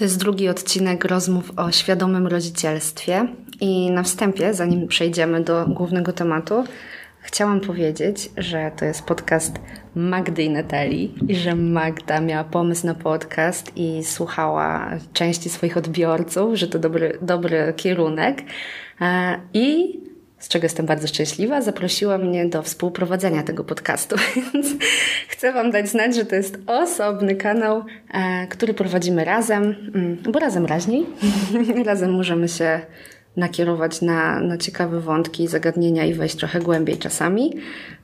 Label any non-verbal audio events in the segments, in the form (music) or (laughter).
To jest drugi odcinek rozmów o świadomym rodzicielstwie. I na wstępie, zanim przejdziemy do głównego tematu, chciałam powiedzieć, że to jest podcast Magdy i Natalii i że Magda miała pomysł na podcast i słuchała części swoich odbiorców, że to dobry, dobry kierunek. E, I z czego jestem bardzo szczęśliwa, zaprosiła mnie do współprowadzenia tego podcastu. (laughs) Więc chcę Wam dać znać, że to jest osobny kanał, e, który prowadzimy razem, mm, bo razem raźniej. (laughs) razem możemy się nakierować na, na ciekawe wątki, zagadnienia i wejść trochę głębiej czasami.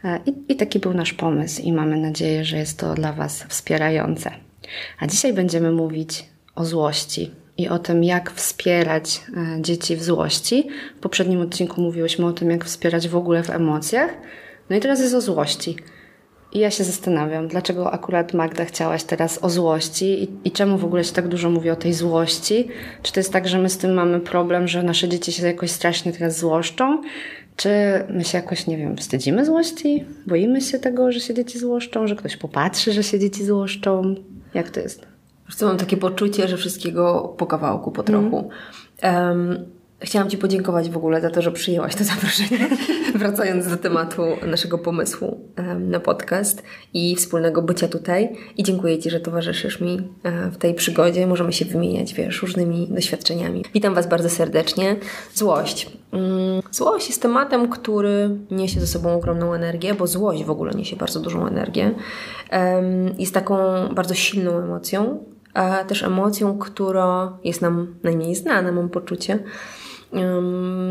E, I, I taki był nasz pomysł, i mamy nadzieję, że jest to dla Was wspierające. A dzisiaj będziemy mówić o złości i o tym, jak wspierać e, dzieci w złości. W poprzednim odcinku mówiłyśmy o tym, jak wspierać w ogóle w emocjach. No i teraz jest o złości. I ja się zastanawiam, dlaczego akurat Magda chciałaś teraz o złości i, i, czemu w ogóle się tak dużo mówi o tej złości? Czy to jest tak, że my z tym mamy problem, że nasze dzieci się jakoś strasznie teraz złoszczą? Czy my się jakoś, nie wiem, wstydzimy złości? Boimy się tego, że się dzieci złoszczą? Że ktoś popatrzy, że się dzieci złoszczą? Jak to jest? Co mam takie poczucie, że wszystkiego po kawałku, po trochu. Mm. Um, chciałam Ci podziękować w ogóle za to, że przyjęłaś to (laughs) zaproszenie. Wracając do tematu naszego pomysłu um, na podcast i wspólnego bycia tutaj. I dziękuję Ci, że towarzyszysz mi um, w tej przygodzie. Możemy się wymieniać, wiesz, różnymi doświadczeniami. Witam Was bardzo serdecznie. Złość. Um, złość jest tematem, który niesie ze sobą ogromną energię, bo złość w ogóle niesie bardzo dużą energię. jest taką bardzo silną emocją, a też emocją, która jest nam najmniej znana, mam poczucie.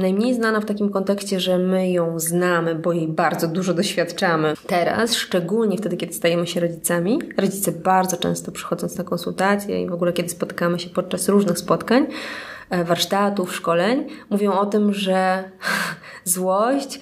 Najmniej znana w takim kontekście, że my ją znamy, bo jej bardzo dużo doświadczamy. Teraz, szczególnie wtedy, kiedy stajemy się rodzicami, rodzice bardzo często przychodząc na konsultacje i w ogóle kiedy spotykamy się podczas różnych spotkań, e, warsztatów, szkoleń, mówią o tym, że (laughs) złość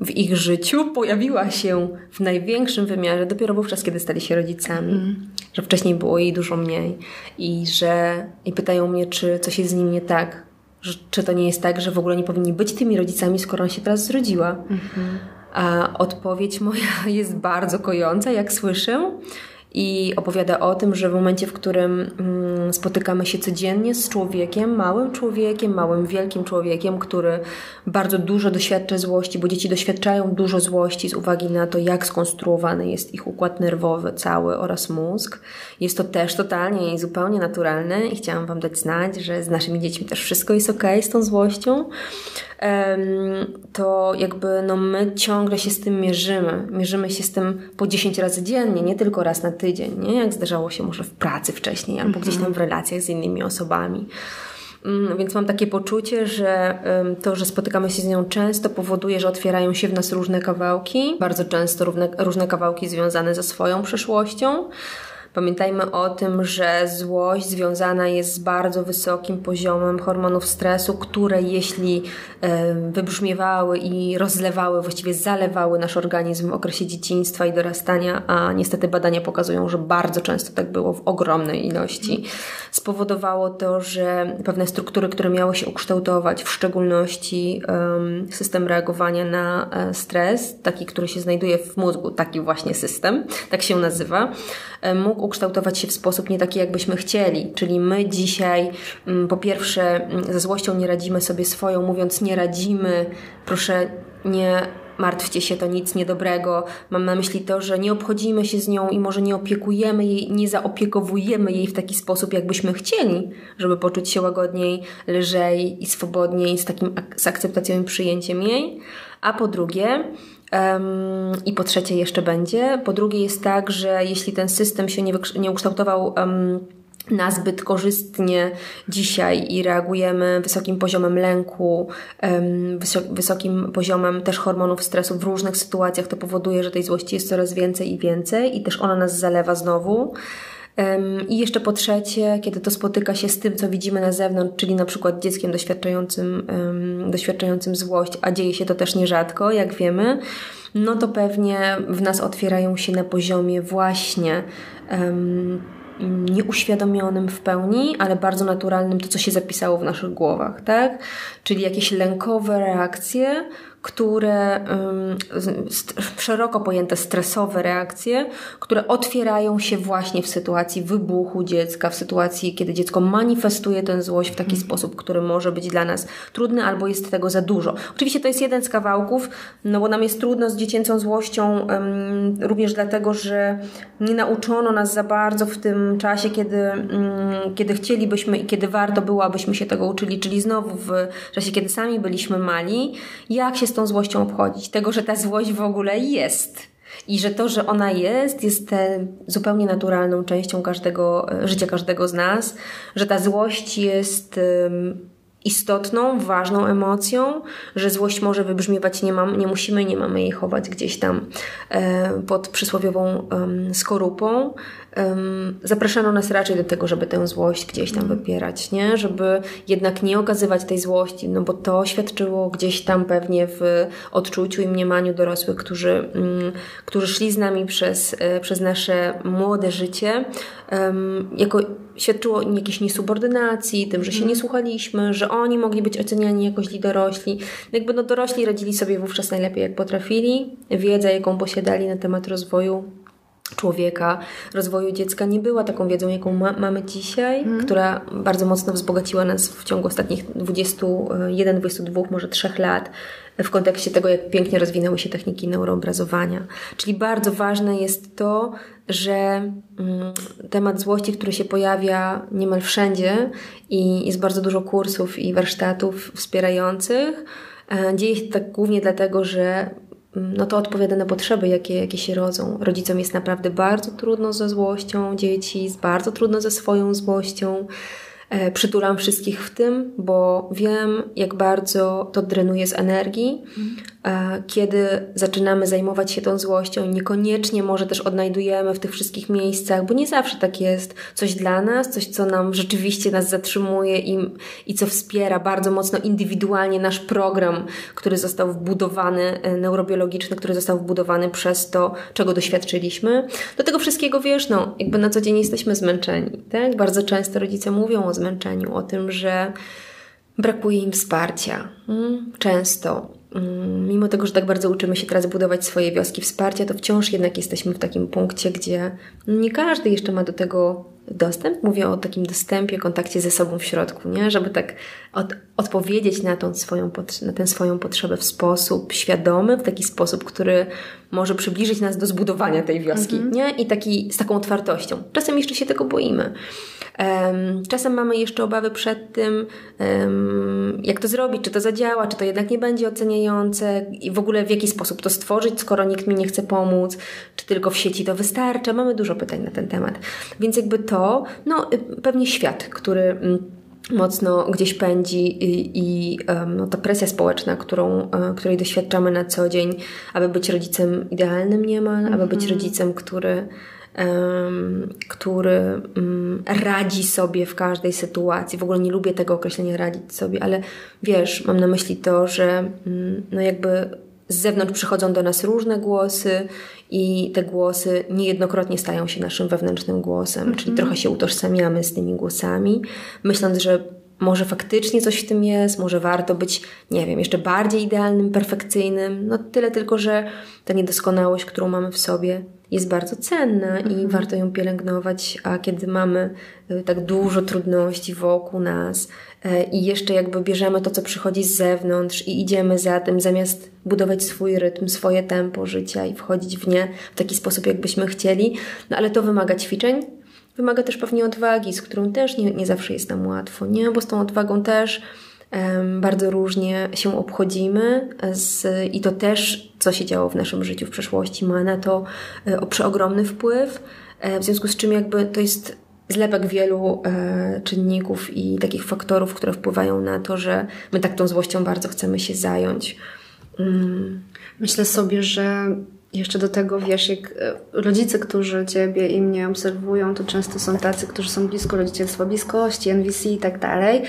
w ich życiu pojawiła się w największym wymiarze dopiero wówczas, kiedy stali się rodzicami. Mm. Że wcześniej było jej dużo mniej i że i pytają mnie, czy coś jest z nim nie tak. Że, czy to nie jest tak, że w ogóle nie powinni być tymi rodzicami, skoro on się teraz zrodziła. Mm -hmm. A odpowiedź moja (laughs) jest bardzo kojąca, jak słyszę i opowiada o tym, że w momencie, w którym mm, spotykamy się codziennie z człowiekiem, małym człowiekiem, małym, wielkim człowiekiem, który bardzo dużo doświadcza złości, bo dzieci doświadczają dużo złości z uwagi na to, jak skonstruowany jest ich układ nerwowy cały oraz mózg. Jest to też totalnie i zupełnie naturalne i chciałam Wam dać znać, że z naszymi dziećmi też wszystko jest ok z tą złością to jakby no my ciągle się z tym mierzymy. Mierzymy się z tym po 10 razy dziennie, nie tylko raz na tydzień, nie? Jak zdarzało się może w pracy wcześniej albo gdzieś tam w relacjach z innymi osobami. Mm, więc mam takie poczucie, że to, że spotykamy się z nią często, powoduje, że otwierają się w nas różne kawałki, bardzo często różne kawałki związane ze swoją przeszłością. Pamiętajmy o tym, że złość związana jest z bardzo wysokim poziomem hormonów stresu, które jeśli wybrzmiewały i rozlewały, właściwie zalewały nasz organizm w okresie dzieciństwa i dorastania, a niestety badania pokazują, że bardzo często tak było w ogromnej ilości, spowodowało to, że pewne struktury, które miały się ukształtować, w szczególności system reagowania na e, stres, taki, który się znajduje w mózgu, taki właśnie system, tak się nazywa, e, mógł ukształtować się w sposób nie taki, jakbyśmy chcieli. Czyli my dzisiaj, mm, po pierwsze, mm, ze złością nie radzimy sobie swoją, mówiąc nie radzimy, proszę nie martwcie się, to nic niedobrego. Mam na myśli to, że nie obchodzimy się z nią i może nie opiekujemy jej, nie zaopiekowujemy jej w taki sposób, jakbyśmy chcieli, żeby poczuć się łagodniej, lżej i swobodniej, z takim z akceptacją i przyjęciem jej. A po drugie, I po trzecie jeszcze będzie. Po drugie jest tak, że jeśli ten system się nie, nie ukształtował um, nazbyt korzystnie dzisiaj i reagujemy wysokim poziomem lęku, wysokim poziomem też hormonów stresu w różnych sytuacjach, to powoduje, że tej złości jest coraz więcej i więcej i też ona nas zalewa znowu. I jeszcze po trzecie, kiedy to spotyka się z tym, co widzimy na zewnątrz, czyli na przykład dzieckiem doświadczającym, doświadczającym złość, a dzieje się to też nierzadko, jak wiemy, no to pewnie w nas otwierają się na poziomie właśnie nieuświadomionym w pełni, ale bardzo naturalnym to, co się zapisało w naszych głowach, tak? Czyli jakieś lękowe reakcje, które szeroko pojęte stresowe reakcje, które otwierają się właśnie w sytuacji wybuchu dziecka, w sytuacji, kiedy dziecko manifestuje tę złość w taki mm. sposób, który może być dla nas trudny albo jest tego za dużo. Oczywiście to jest jeden z kawałków, no bo nam jest trudno z dziecięcą złością, również dlatego, że nie nauczono nas za bardzo w tym czasie, kiedy, um, kiedy chcielibyśmy i kiedy warto było, abyśmy się tego uczyli, czyli znowu w czasie, kiedy sami byliśmy mali, jak się z tą złością obchodzić, tego, że ta złość w ogóle jest. I że to, że ona jest, jest zupełnie naturalną częścią każdego życia każdego z nas, że ta złość jest istotną, ważną emocją, że złość może wybrzmiewać, nie, mam, nie musimy, nie mamy jej chować gdzieś tam e, pod przysłowiową skorupą, zapraszano nas raczej do tego, żeby tę złość gdzieś tam mhm. wypierać, nie? Żeby jednak nie okazywać tej złości, no bo to świadczyło gdzieś tam pewnie w odczuciu i mniemaniu dorosłych, którzy, mm, którzy szli z nami przez, e, przez nasze młode życie, jako świadczyło jakiejś niesubordynacji, tym, że się nie mhm. słuchaliśmy, że oni mogli być oceniani jako źli dorośli. Jakby no dorośli radzili sobie wówczas najlepiej jak potrafili. Wiedza, jaką posiadali na temat rozwoju człowieka, rozwoju dziecka nie była taką wiedzą, jaką ma, mamy dzisiaj, mm. która bardzo mocno wzbogaciła nas w ciągu ostatnich 21, 22, może 3 lat w kontekście tego, jak pięknie rozwinęły się techniki neuroobrazowania. Czyli bardzo ważne jest to, że mm, temat złości, który się pojawia niemal wszędzie i jest bardzo dużo kursów i warsztatów wspierających, e, dzieje się tak głównie dlatego, że no to odpowiada na potrzeby, jakie, jakie się rodzą. Rodzicom jest naprawdę bardzo trudno ze złością dzieci, jest bardzo trudno ze swoją złością. E, przytulam wszystkich w tym, bo wiem, jak bardzo to drenuje z energii, mm. Kiedy zaczynamy zajmować się tą złością. Niekoniecznie może też odnajdujemy w tych wszystkich miejscach, bo nie zawsze tak jest, coś dla nas, coś, co nam rzeczywiście nas zatrzymuje i, i co wspiera bardzo mocno indywidualnie nasz program, który został wbudowany, e, neurobiologiczny, który został wbudowany przez to, czego doświadczyliśmy. Do tego wszystkiego wiesz, no, jakby na co dzień jesteśmy zmęczeni, tak? Bardzo często rodzice mówią o zmęczeniu, o tym, że brakuje im wsparcia. Mm, często. Mm, mimo tego, że tak bardzo uczymy się teraz budować swoje wioski wsparcia, to wciąż jednak jesteśmy w takim punkcie, gdzie nie każdy jeszcze ma do tego dostęp. Mówię o takim dostępie, kontakcie ze sobą w środku, nie? żeby tak od, odpowiedzieć na, tą swoją, na tę swoją potrzebę w sposób świadomy, w taki sposób, który może przybliżyć nas do zbudowania tej wioski mhm. nie? i taki, z taką otwartością. Czasem jeszcze się tego boimy. Czasem mamy jeszcze obawy przed tym, jak to zrobić, czy to zadziała, czy to jednak nie będzie oceniające i w ogóle w jaki sposób to stworzyć, skoro nikt mi nie chce pomóc, czy tylko w sieci to wystarcza. Mamy dużo pytań na ten temat. Więc jakby to, no y, pewnie świat, który mm, mocno gdzieś pędzi i, i no, ta presja społeczna, którą, e, której doświadczamy na co dzień, aby być rodzicem idealnym niemal, mm -hmm. aby być mhm. rodzicem, który który mm, radzi sobie w każdej sytuacji. W ogóle nie lubię tego określenia radzić sobie, ale wiesz, mam na myśli to, że mm, no jakby z zewnątrz przychodzą do nas różne głosy i te głosy niejednokrotnie stają się naszym wewnętrznym głosem, mm -hmm. czyli trochę się utożsamiamy z tymi głosami, myśląc, że może faktycznie coś w tym jest, może warto być, nie wiem, jeszcze bardziej idealnym, perfekcyjnym. No tyle tylko, że ta niedoskonałość, którą mamy w sobie, jest bardzo cenna i mhm. warto ją pielęgnować, a kiedy mamy e, tak dużo trudności wokół nas e, i jeszcze jakby bierzemy to, co przychodzi z zewnątrz i idziemy za tym, zamiast budować swój rytm, swoje tempo życia i wchodzić w nie w taki sposób, jakbyśmy chcieli, no ale to wymaga ćwiczeń, wymaga też pewnie odwagi, z którą też nie, nie zawsze jest nam łatwo, nie? Bo z tą odwagą też bardzo różnie się obchodzimy z, i to też, co się działo w naszym życiu w przeszłości, ma na to e, przeogromny wpływ, e, w związku z czym jakby to jest zlepek wielu e, czynników i takich faktorów, które wpływają na to, że my tak tą złością bardzo chcemy się zająć. Mm. Myślę sobie, że jeszcze do tego, wiesz, jak rodzice, którzy Ciebie i mnie obserwują, to często są tacy, którzy są blisko rodzicielstwa bliskości, NVC i tak dalej.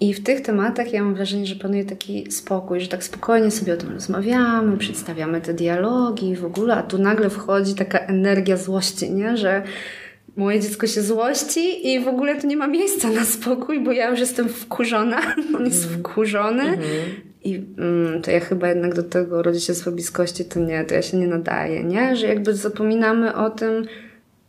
I w tych tematach ja mam wrażenie, że panuje taki spokój, że tak spokojnie sobie o tym rozmawiamy, przedstawiamy te dialogi w ogóle, a tu nagle wchodzi taka energia złości, nie? Że moje dziecko się złości i w ogóle tu nie ma miejsca na spokój, bo ja już jestem wkurzona, (laughs) on jest mhm. wkurzony. Mm -hmm I mm, to ja chyba jednak do tego rodzicielstwa bliskości to nie, to ja się nie nadaję, nie? Że jakby zapominamy o tym,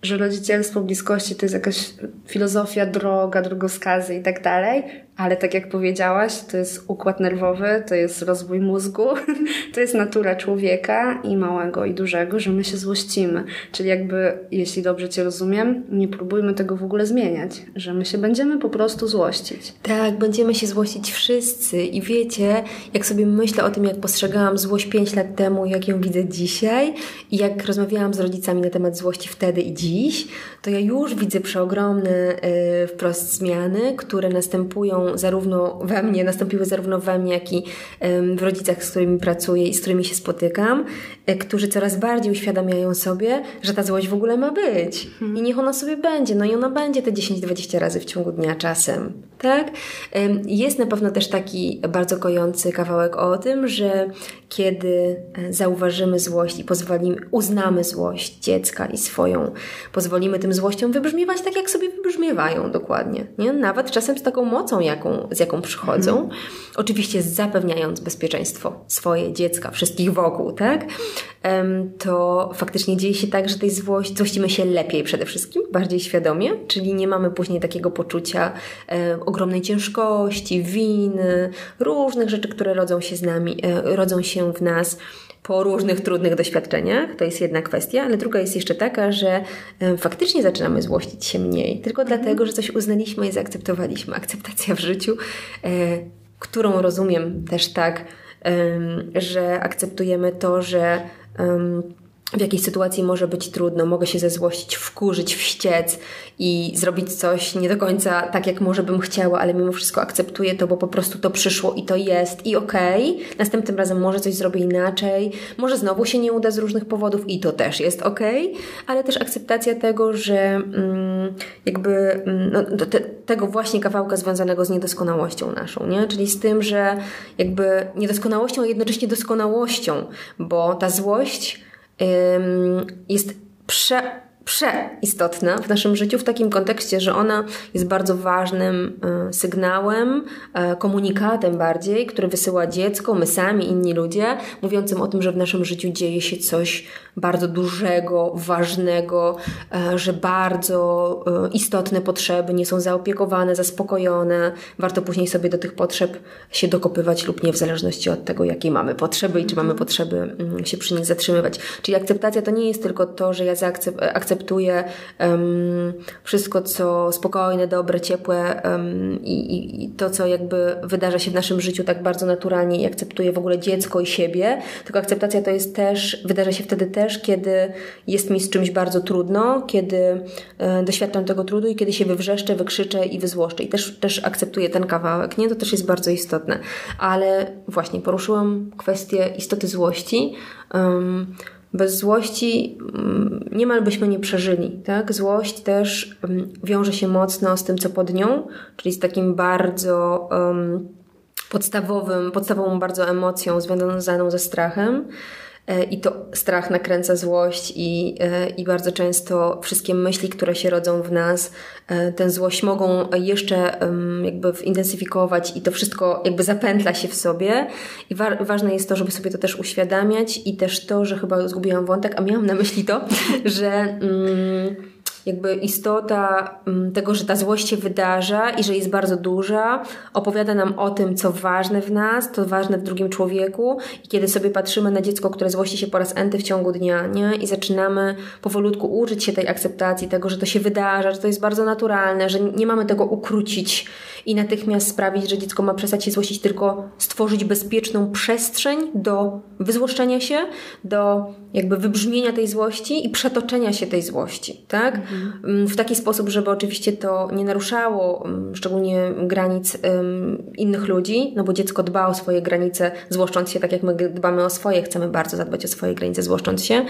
że rodzicielstwo bliskości to jest jakaś filozofia, droga, drogowskazy i tak dalej, ale tak jak powiedziałaś, to jest układ nerwowy, to jest rozwój mózgu, (laughs) to jest natura człowieka i małego i dużego, że my się złościmy. Czyli jakby, jeśli dobrze Cię rozumiem, nie próbujmy tego w ogóle zmieniać, że my się będziemy po prostu złościć. Tak, będziemy się złościć wszyscy i wiecie, jak sobie myślę o tym, jak postrzegałam złość 5 lat temu, jak ją widzę dzisiaj i jak rozmawiałam z rodzicami na temat złości wtedy i dziś, to ja już widzę przeogromne yy, wprost zmiany, które następują zarówno we mnie, nastąpiły zarówno we mnie, jak i w rodzicach, z którymi pracuję i z którymi się spotykam, e, którzy coraz bardziej uświadamiają sobie, że ta złość w ogóle ma być. I niech ona sobie będzie. No i ona będzie te 10-20 razy w ciągu dnia czasem. Tak? Jest na pewno też taki bardzo kojący kawałek o tym, że kiedy e, zauważymy złość i pozwolimy, uznamy złość dziecka i swoją, pozwolimy tym złościom wybrzmiewać tak, jak sobie wybrzmiewają dokładnie. Nie? Nawet czasem z taką mocą, jaką, z jaką przychodzą. Mhm. Oczywiście zapewniając bezpieczeństwo swoje, dziecka, wszystkich wokół, tak? To faktycznie dzieje się tak, że tej złości, złościmy się lepiej przede wszystkim, bardziej świadomie, czyli nie mamy później takiego poczucia e, ogromnej ciężkości, winy, różnych rzeczy, które rodzą się z nami, e, rodzą się w nas po różnych trudnych doświadczeniach. To jest jedna kwestia, ale druga jest jeszcze taka, że faktycznie zaczynamy złościć się mniej, tylko mhm. dlatego, że coś uznaliśmy i zaakceptowaliśmy. Akceptacja w życiu, e, którą rozumiem też tak, że akceptujemy to, że w jakiej sytuacji może być trudno, mogę się zezłościć, wkurzyć, wściec i zrobić coś nie do końca tak, jak może bym chciała, ale mimo wszystko akceptuję to, bo po prostu to przyszło i to jest i okej. Okay. Następnym razem może coś zrobię inaczej, może znowu się nie uda z różnych powodów i to też jest okej, okay. ale też akceptacja tego, że mm, jakby mm, no, te, tego właśnie kawałka związanego z niedoskonałością naszą, nie? Czyli z tym, że jakby niedoskonałością, a jednocześnie doskonałością, bo ta złość jest prze przeistotna w naszym życiu w takim kontekście, że ona jest bardzo ważnym e, sygnałem, e, komunikatem bardziej, który wysyła dziecko, my sami, inni ludzie, mówiącym o tym, że w naszym życiu dzieje się coś bardzo dużego, ważnego, e, że bardzo istotne potrzeby nie są zaopiekowane, zaspokojone. Warto później sobie do tych potrzeb się dokopywać lub nie, w zależności od tego, jakie mamy potrzeby i czy mamy potrzeby mm, się przy nich zatrzymywać. Czyli akceptacja to nie jest tylko to, że ja zaakceptuję akceptuję um, wszystko, co spokojne, dobre, ciepłe um, i, i, to, co jakby wydarza się w naszym życiu tak bardzo naturalnie i akceptuję w ogóle dziecko i siebie. Tylko akceptacja to jest też, wydarza się wtedy też, kiedy jest mi z czymś bardzo trudno, kiedy e, doświadczam tego trudu i kiedy się wywrzeszczę, wykrzyczę i wyzłoszczę. I też, też akceptuję ten kawałek, nie? To też jest bardzo istotne. Ale właśnie poruszyłam kwestię istoty złości. Bez złości mm, niemal byśmy nie przeżyli. Tak? Złość też wiąże się mocno z tym, co pod nią, czyli z takim bardzo podstawowym, podstawową bardzo emocją związaną ze strachem. E, i to strach nakręca złość i, e, i bardzo często wszystkie myśli, które się rodzą w nas, e, tę złość mogą jeszcze jakby intensyfikować i to wszystko jakby zapętla się w sobie. I wa ważne jest to, żeby sobie to też uświadamiać i też to, że chyba zgubiłam wątek, a miałam na myśli to, (laughs) że... Mm, jakby istota mm, tego, że ta złość się wydarza i że jest bardzo duża, opowiada nam o tym, co ważne w nas, co ważne w drugim człowieku i kiedy sobie patrzymy na dziecko, które złości się po raz enty w ciągu dnia, nie? I zaczynamy powolutku uczyć się tej akceptacji, tego, że to się wydarza, że to jest bardzo naturalne, że nie mamy tego ukrócić i natychmiast sprawić, że dziecko ma przestać się złościć, tylko stworzyć bezpieczną przestrzeń do wyzłoszczenia się, do jakby wybrzmienia tej złości i przetoczenia się tej złości, tak? Mhm. W taki sposób, żeby oczywiście to nie naruszało mm, szczególnie granic um, innych ludzi, no bo dziecko dba o swoje granice, złoszcząc się tak jak my dbamy o swoje, chcemy bardzo zadbać o swoje granice, złoszcząc się,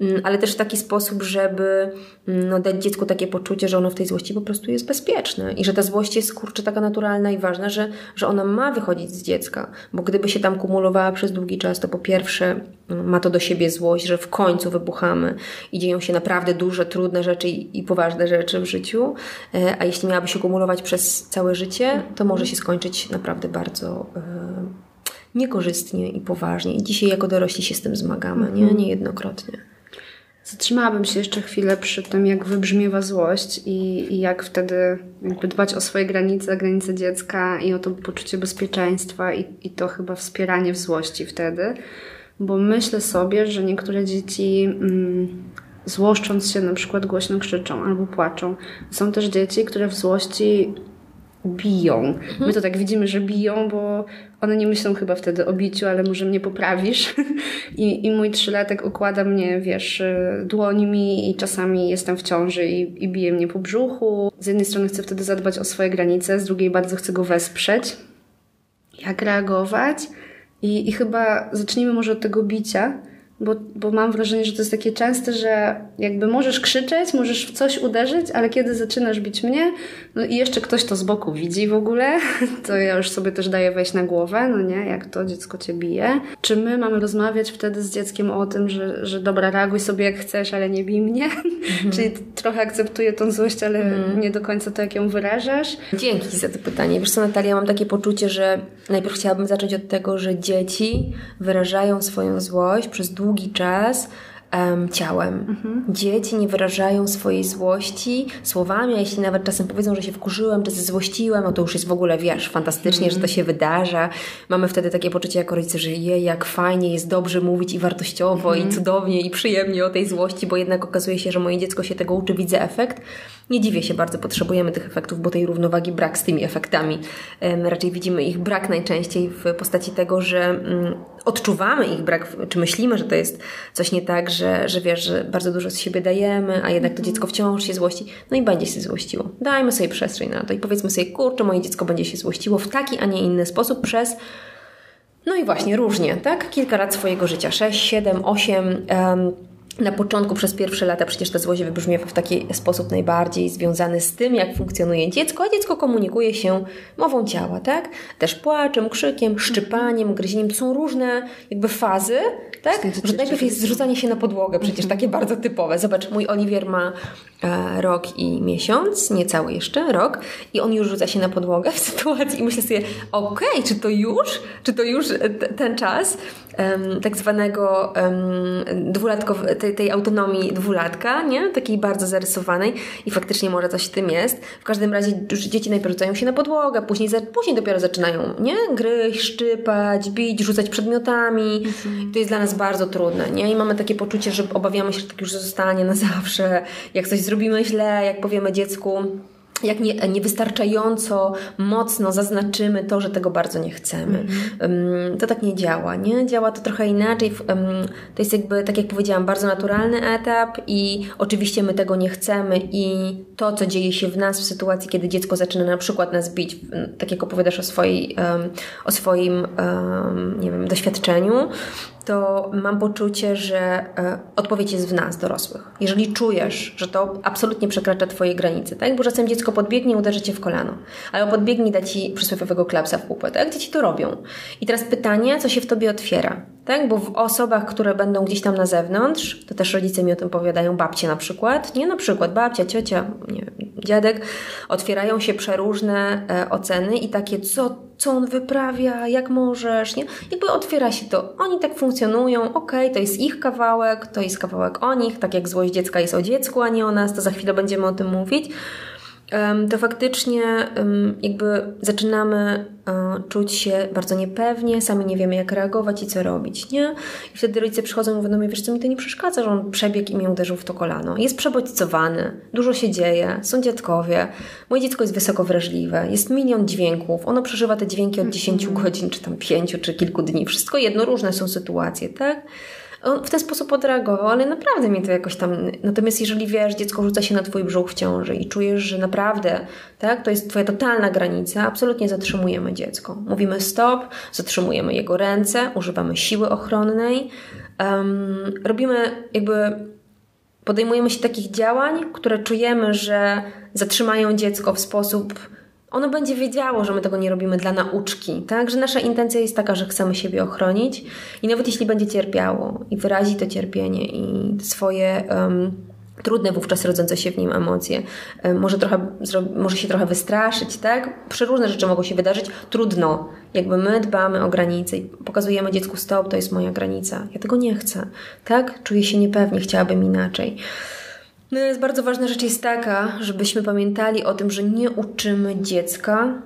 um, ale też w taki sposób, żeby um, no, dać dziecku takie poczucie, że ono w tej złości po prostu jest bezpieczne i że ta złość jest kurczę taka naturalna i ważna, że, że ona ma wychodzić z dziecka, bo gdyby się tam kumulowała przez długi czas, to po pierwsze ma to do siebie złość, że w końcu wybuchamy i dzieją się naprawdę duże, trudne rzeczy i, i poważne rzeczy w życiu, e, a jeśli miałaby się kumulować przez całe życie, to może się skończyć naprawdę bardzo e, niekorzystnie i poważnie. I dzisiaj jako dorośli się z tym zmagamy, nie? Mhm. Niejednokrotnie. Zatrzymałabym się jeszcze chwilę przy tym, jak wybrzmiewa złość i, i jak wtedy jakby dbać o swoje granice, granice dziecka i o to poczucie bezpieczeństwa i, i to chyba wspieranie w złości wtedy. Bo myślę sobie, że niektóre dzieci mm, złoszcząc się na przykład głośno krzyczą albo płaczą. Są też dzieci, które w złości biją. Mhm. My to tak widzimy, że biją, bo one nie myślą chyba wtedy o biciu, ale może mnie poprawisz. (laughs) I, i mój trzylatek układa mnie, wiesz, dłońmi i czasami jestem w ciąży i, i bije mnie po brzuchu. Z jednej strony chcę wtedy zadbać o swoje granice, z drugiej bardzo chcę go wesprzeć. Jak reagować? I, i chyba zacznijmy może od tego bicia, bo, bo mam wrażenie, że to jest takie częste, że jakby możesz krzyczeć, możesz w coś uderzyć, ale kiedy zaczynasz bić mnie, no i jeszcze ktoś to z boku widzi w ogóle, (laughs) to ja już sobie też daję wejść na głowę, no nie, jak to dziecko cię bije. Czy my mamy rozmawiać wtedy z dzieckiem o tym, że, że dobra, reaguj sobie jak chcesz, ale nie bij mnie? (laughs) Mhm. Czyli trochę akceptuję tą złość, ale mhm. nie do końca to, jak ją wyrażasz. Dzięki za to pytanie. Wiesz co, Natalia, mam takie poczucie, że najpierw chciałabym zacząć od tego, że dzieci wyrażają swoją złość przez długi długi czas ciałem. Mhm. Dzieci nie wyrażają swojej złości słowami, a jeśli nawet czasem powiedzą, że się wkurzyłem, czy zezłościłem, no to już jest w ogóle, wiesz, fantastycznie, mhm. że to mhm. się wydarza. Mamy wtedy takie poczucie jako rodzice, że je, jak fajnie jest dobrze mówić i wartościowo, mhm. i cudownie, i przyjemnie o tej złości, bo jednak okazuje się, że moje dziecko się tego uczy, widzę efekt. Nie dziwię się bardzo, potrzebujemy tych efektów, bo tej równowagi brak z tymi efektami. Raczej widzimy ich brak najczęściej w postaci tego, że mm, odczuwamy ich brak, czy myślimy, że to jest coś nie tak, że, że wiesz, że bardzo dużo z siebie dajemy, a jednak to dziecko wciąż się złości. No i będzie się złościło. Dajmy sobie przestrzeń na to i powiedzmy sobie, kurczę, moje dziecko będzie się złościło w taki, a nie inny sposób przez no i właśnie różnie, tak? Kilka lat swojego życia, 6, 7, 8, um, na początku przez pierwsze lata przecież ta złość wybrzmiewa w taki sposób najbardziej związany z tym, jak funkcjonuje dziecko, a dziecko komunikuje się mową ciała, tak? Też płaczem, krzykiem, szczypaniem, gryzieniem. To są różne jakby fazy, tak? Że najpierw jest zrzucanie się na podłogę, przecież takie bardzo typowe. Zobacz, mój Oliwier ma e, rok i miesiąc, niecały jeszcze, rok i on już rzuca się na podłogę w sytuacji i myślę sobie, okej, okay, czy to już? Czy to już ten czas? Tak zwanego dwulatkow- tej, tej autonomii dwulatka, nie? Takiej bardzo zarysowanej i faktycznie może coś w tym jest. W każdym razie dzieci najpierw rzucają się na podłogę, później, za, później dopiero zaczynają, nie? Gryźć, szczypać, bić, rzucać przedmiotami. Mhm. To jest dla nas bardzo trudne, nie? I mamy takie poczucie, że obawiamy się, że tak już zostanie na zawsze. Jak coś zrobimy źle, jak powiemy dziecku jak nie, niewystarczająco mocno zaznaczymy to, że tego bardzo nie chcemy. Mm-hmm. To tak nie działa, nie? Działa to trochę inaczej. To jest jakby, tak jak powiedziałam, bardzo naturalny etap i oczywiście my tego nie chcemy i to, co dzieje się w nas w sytuacji, kiedy dziecko zaczyna na przykład nas bić, tak jak opowiadasz o, swojej, o swoim, nie wiem, doświadczeniu, to mam poczucie, że e, odpowiedź jest w nas, dorosłych. Jeżeli czujesz, że to absolutnie przekracza Twoje granice, tak? Bo czasem dziecko podbiegnie i uderzy Cię w kolano, albo podbiegnie i da Ci przysłowiowego klapsa w pupę, tak? Dzieci to robią. I teraz pytanie, co się w Tobie otwiera, tak? Bo w osobach, które będą gdzieś tam na zewnątrz, to też rodzice mi o tym powiadają, babcie na przykład, nie? Na przykład babcia, ciocia, nie dziadek, otwierają się przeróżne e, oceny i takie, co co on wyprawia, jak możesz, nie? Jakby otwiera się to. Oni tak funkcjonują, okej, okay, to jest ich kawałek, to jest kawałek o nich, tak jak złość dziecka jest o dziecku, a nie o nas, to za chwilę będziemy o tym mówić to faktycznie jakby zaczynamy e, czuć się bardzo niepewnie, sami nie wiemy jak reagować i co robić, nie? I wtedy rodzice przychodzą i mówią mnie, wiesz co, mi to nie przeszkadza, że on przebiegł i mnie uderzył w to kolano. Jest przebodźcowany, dużo się dzieje, są dziadkowie, moje dziecko jest wysoko wrażliwe, jest milion dźwięków, ono przeżywa te dźwięki od 10 mm -hmm. godzin, czy tam 5, czy kilku dni, wszystko jedno, różne są sytuacje, tak? On w ten sposób odreagował, ale naprawdę mnie to jakoś tam... Natomiast jeżeli wiesz, dziecko rzuca się na twój brzuch w ciąży i czujesz, że naprawdę tak, to jest twoja totalna granica, absolutnie zatrzymujemy dziecko. Mówimy stop, zatrzymujemy jego ręce, używamy siły ochronnej, um, robimy jakby podejmujemy się takich działań, które czujemy, że zatrzymają dziecko w sposób ono będzie wiedziało, że my tego nie robimy dla nauczki, tak? Że nasza intencja jest taka, że chcemy siebie ochronić i nawet jeśli będzie cierpiało i wyrazi to cierpienie i swoje um, trudne wówczas rodzące się w nim emocje. E, może, trochę, może się trochę wystraszyć, tak? Przeróżne rzeczy mogą się wydarzyć. Trudno. Jakby my dbamy o granice i pokazujemy dziecku stop, to jest moja granica. Ja tego nie chcę, tak? Czuję się niepewnie, chciałabym inaczej. No jest bardzo ważna rzecz jest taka, żebyśmy pamiętali o tym, że nie uczymy dziecka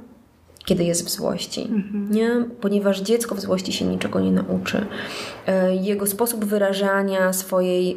kiedy jest w złości, mhm. nie? Ponieważ dziecko w złości się niczego nie nauczy. E, jego sposób wyrażania swojej,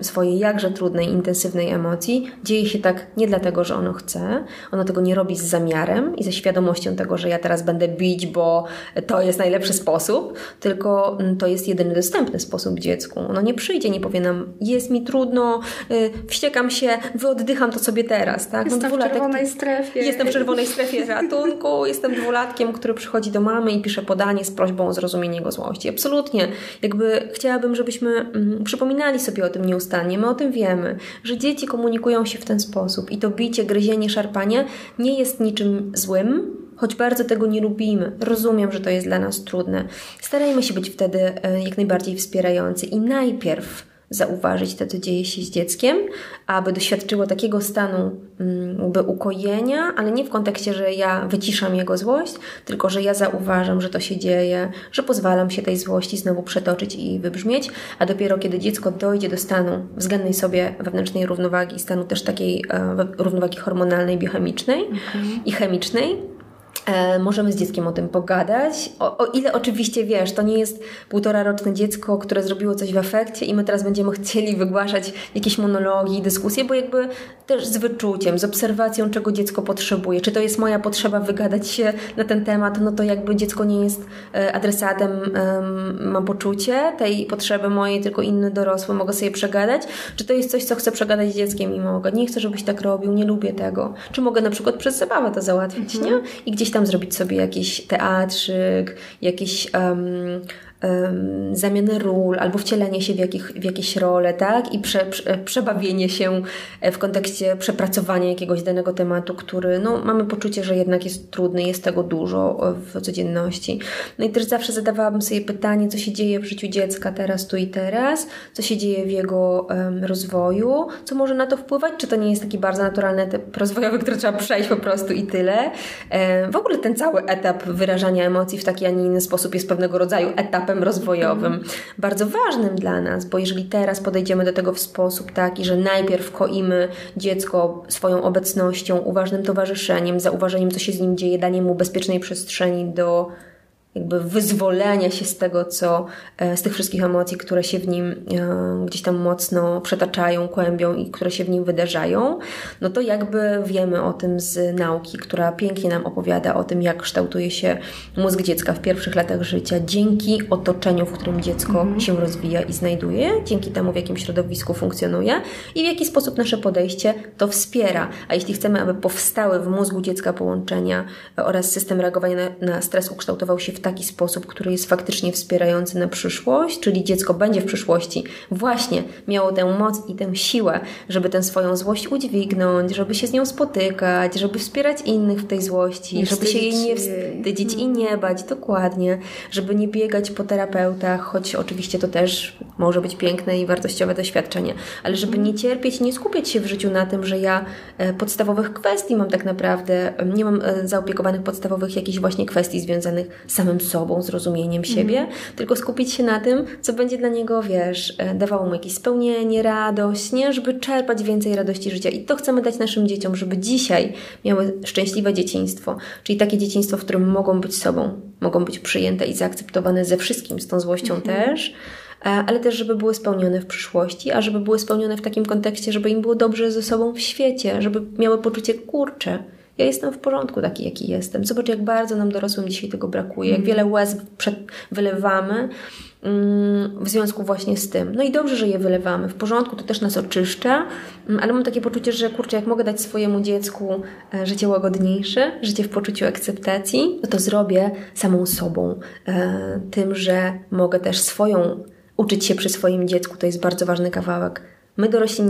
swojej jakże trudnej, intensywnej emocji dzieje się tak nie dlatego, że ono chce, ono tego nie robi z zamiarem i ze świadomością tego, że ja teraz będę bić, bo to jest najlepszy sposób, tylko mm, to jest jedyny dostępny sposób dziecku. Ono nie przyjdzie, nie powie nam, jest mi trudno, y, wściekam się, wyoddycham to sobie teraz, tak? Jestem no, w czerwonej strefie. Jestem w czerwonej strefie ratunku, jestem dwulatkiem, który przychodzi do mamy i pisze podanie z prośbą o zrozumienie jego złości. Absolutnie. Jakby chciałabym, żebyśmy mm, przypominali sobie o tym nieustannie. My o tym wiemy, że dzieci komunikują się w ten sposób i to bicie, gryzienie, szarpanie nie jest niczym złym, choć bardzo tego nie lubimy. Rozumiem, że to jest dla nas trudne. Starajmy się być wtedy e, jak najbardziej wspierający i najpierw zauważyć to, co dzieje się z dzieckiem, aby doświadczyło takiego stanu mm, jakby ukojenia, ale nie w kontekście, że ja wyciszam jego złość, tylko że ja zauważam, że to się dzieje, że pozwalam się tej złości znowu przetoczyć i wybrzmieć, a dopiero kiedy dziecko dojdzie do stanu względnej sobie wewnętrznej równowagi, stanu też takiej e, równowagi hormonalnej, biochemicznej mhm. i chemicznej, możemy z dzieckiem o tym pogadać. O, o, ile oczywiście wiesz, to nie jest półtora roczne dziecko, które zrobiło coś w efekcie i my teraz będziemy chcieli wygłaszać jakieś monologi, dyskusje, bo jakby też z wyczuciem, z obserwacją, czego dziecko potrzebuje. Czy to jest moja potrzeba wygadać się na ten temat, no to jakby dziecko nie jest e, adresatem, mam poczucie tej potrzeby mojej, tylko inny dorosły, mogę sobie przegadać. Czy to jest coś, co chcę przegadać z dzieckiem i mogę. Nie chcę, żebyś tak robił, nie lubię tego. Czy mogę na przykład przez zabawę to załatwić, mhm. nie? I gdzieś tam zrobić sobie jakiś teatrzyk, jakiś um, um, zamianę ról albo wcielenie się w, jakich, w jakieś role, tak? I prze, prze, przebawienie się e, w kontekście przepracowania jakiegoś danego tematu, który no, mamy poczucie, że jednak jest trudny, jest tego dużo w codzienności. No i też zawsze zadawałabym sobie pytanie, co się dzieje w życiu dziecka teraz, tu i teraz, co się dzieje w jego um, rozwoju, co może na to wpływać, czy to nie jest taki bardzo naturalny etap rozwojowy, który trzeba przejść po prostu i tyle. E, w ogóle ten cały etap wyrażania emocji w taki, a nie inny sposób jest pewnego rodzaju etapem etapem rozwojowym, bardzo ważnym dla nas, bo jeżeli teraz podejdziemy do tego w sposób taki, że najpierw koimy dziecko swoją obecnością, uważnym towarzyszeniem, zauważeniem, co się z nim dzieje, daniem mu bezpiecznej przestrzeni do jakby wyzwolenia się z tego, co, e, z tych wszystkich emocji, które się w nim e, gdzieś tam mocno przetaczają, kłębią i które się w nim wydarzają, no to jakby wiemy o tym z nauki, która pięknie nam opowiada o tym, jak kształtuje się mózg dziecka w pierwszych latach życia dzięki otoczeniu, w którym dziecko mhm. się rozwija i znajduje, dzięki temu, w jakim środowisku funkcjonuje i w jaki sposób nasze podejście to wspiera. A jeśli chcemy, aby powstały w mózgu dziecka połączenia oraz system reagowania na, na stres ukształtował się w taki sposób, który jest faktycznie wspierający na przyszłość, czyli dziecko będzie w przyszłości właśnie miało tę moc i tę siłę, żeby tę swoją złość udźwignąć, żeby się z nią spotykać, żeby wspierać innych w tej złości, nie żeby się jej nie wstydzić i nie bać, dokładnie, żeby nie biegać po terapeutach, choć oczywiście to też może być piękne i wartościowe doświadczenie, ale żeby nie cierpieć, nie skupiać się w życiu na tym, że ja e, podstawowych kwestii mam tak naprawdę, nie mam e, zaopiekowanych podstawowych jakichś właśnie kwestii związanych z samym sobą, zrozumieniem siebie, mm. tylko skupić się na tym, co będzie dla niego, wiesz, e, dawało mu jakieś spełnienie, radość, nie? Żeby czerpać więcej radości życia. I to chcemy dać naszym dzieciom, żeby dzisiaj miały szczęśliwe dzieciństwo, czyli takie dzieciństwo, w którym mogą być sobą, mogą być przyjęte i zaakceptowane ze wszystkim, z tą złością mm -hmm. też e, ale też, żeby były spełnione w przyszłości, a żeby były spełnione w takim kontekście, żeby im było dobrze ze sobą w świecie, żeby miały poczucie kurcze ja jestem w porządku taki, jaki jestem. Zobacz, jak bardzo nam dorosłym dzisiaj tego brakuje, jak wiele łez przed, wylewamy mm, w związku właśnie z tym. No i dobrze, że je wylewamy. W porządku, to też nas oczyszcza, mm, ale mam takie poczucie, że kurczę, jak mogę dać swojemu dziecku e, życie łagodniejsze, życie w poczuciu akceptacji, no to zrobię samą sobą. E, tym, że mogę też swoją uczyć się przy swoim dziecku, to jest bardzo ważny kawałek My dorośli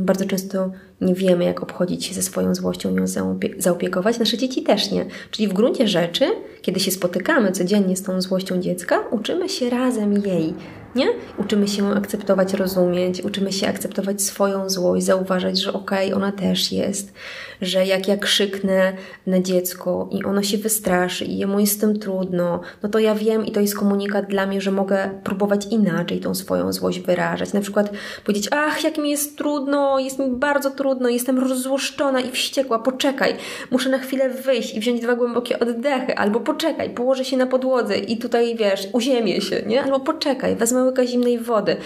bardzo często nie wiemy, jak obchodzić się ze swoją złością, ją zaopiekować. Nasze dzieci też nie. Czyli w gruncie rzeczy, kiedy się spotykamy codziennie z tą złością dziecka, uczymy się razem jej nie? Uczymy się akceptować, rozumieć, uczymy się akceptować swoją złość, zauważać, że okej, okay, ona też jest, że jak ja krzyknę na dziecko i ono się wystraszy i jemu jest z tym trudno, no to ja wiem i to jest komunikat dla mnie, że mogę próbować inaczej tą swoją złość wyrażać. Na przykład powiedzieć, ach, jak mi jest trudno, jest mi bardzo trudno, jestem rozłoszczona i wściekła, poczekaj, muszę na chwilę wyjść i wziąć dwa głębokie oddechy, albo poczekaj, położę się na podłodze i tutaj, wiesz, uziemię się, nie? Albo poczekaj, wezmę łyka zimnej wody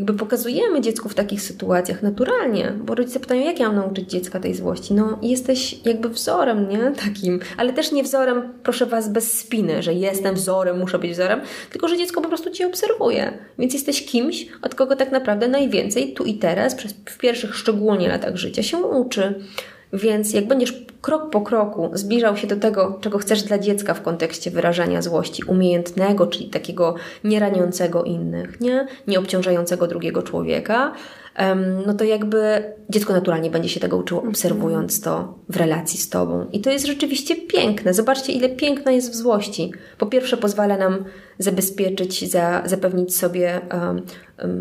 jakby pokazujemy dziecku w takich sytuacjach naturalnie, bo rodzice pytają, jak ja mam nauczyć dziecka tej złości? No, jesteś jakby wzorem, nie? Takim, ale też nie wzorem, proszę Was, bez spiny, że jestem wzorem, muszę być wzorem, tylko że dziecko po prostu Cię obserwuje. Więc jesteś kimś, od kogo tak naprawdę najwięcej tu i teraz, przez, w pierwszych szczególnie latach życia się uczy. Więc jak będziesz krok po kroku zbliżał się do tego, czego chcesz dla dziecka w kontekście wyrażania złości, umiejętnego, czyli takiego nieraniącego innych, nie, nie obciążającego drugiego człowieka, no to jakby dziecko naturalnie będzie się tego uczyło, mhm. obserwując to w relacji z tobą. I to jest rzeczywiście piękne. Zobaczcie, ile piękna jest w złości. Po pierwsze, pozwala nam zabezpieczyć, za, zapewnić sobie um,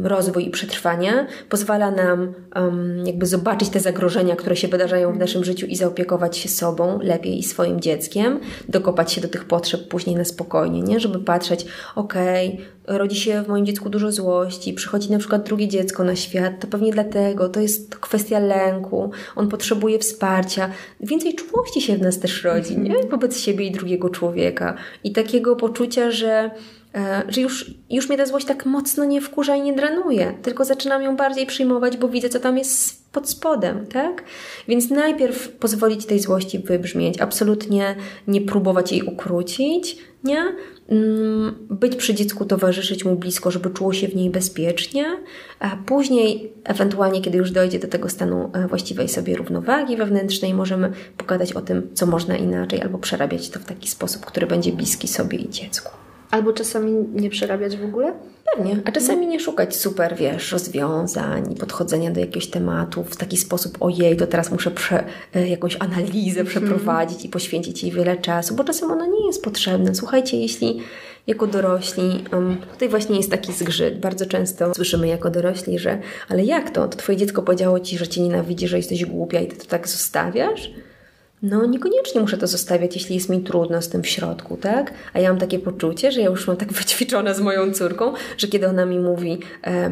rozwój i przetrwanie, pozwala nam um, jakby zobaczyć te zagrożenia, które się wydarzają w naszym życiu i zaopiekować się sobą lepiej i swoim dzieckiem, dokopać się do tych potrzeb później na spokojnie, nie? Żeby patrzeć, okej, okay, rodzi się w moim dziecku dużo złości, przychodzi na przykład drugie dziecko na świat, to pewnie dlatego, to jest kwestia lęku, on potrzebuje wsparcia. Więcej czułości się w nas też rodzi, nie? Mhm. Wobec siebie i drugiego człowieka. I takiego poczucia, że że już, już mnie ta złość tak mocno nie wkurza i nie drenuje, tylko zaczynam ją bardziej przyjmować, bo widzę, co tam jest pod spodem, tak? Więc najpierw pozwolić tej złości wybrzmieć, absolutnie nie próbować jej ukrócić, nie? Mm, być przy dziecku, towarzyszyć mu blisko, żeby czuło się w niej bezpiecznie, a później, ewentualnie, kiedy już dojdzie do tego stanu e, właściwej sobie równowagi wewnętrznej, możemy pogadać o tym, co można inaczej, albo przerabiać to w taki sposób, który będzie bliski sobie i dziecku. Albo czasami nie przerabiać w ogóle? Pewnie, a czasami nie szukać super, wiesz, rozwiązań, podchodzenia do jakiegoś tematu w taki sposób, ojej, to teraz muszę prze, e, jakąś analizę przeprowadzić mm. i poświęcić jej wiele czasu, bo czasem ono nie jest potrzebne. Słuchajcie, jeśli jako dorośli, um, tutaj właśnie jest taki zgrzyt. Bardzo często słyszymy jako dorośli, że ale jak to? To twoje dziecko powiedziało ci, że cię nienawidzi, że jesteś głupia i ty to tak zostawiasz? No, niekoniecznie muszę to zostawiać, jeśli jest mi trudno z tym w środku, tak? A ja mam takie poczucie, że ja już mam tak (laughs) wyćwiczone z moją córką, że kiedy ona mi mówi,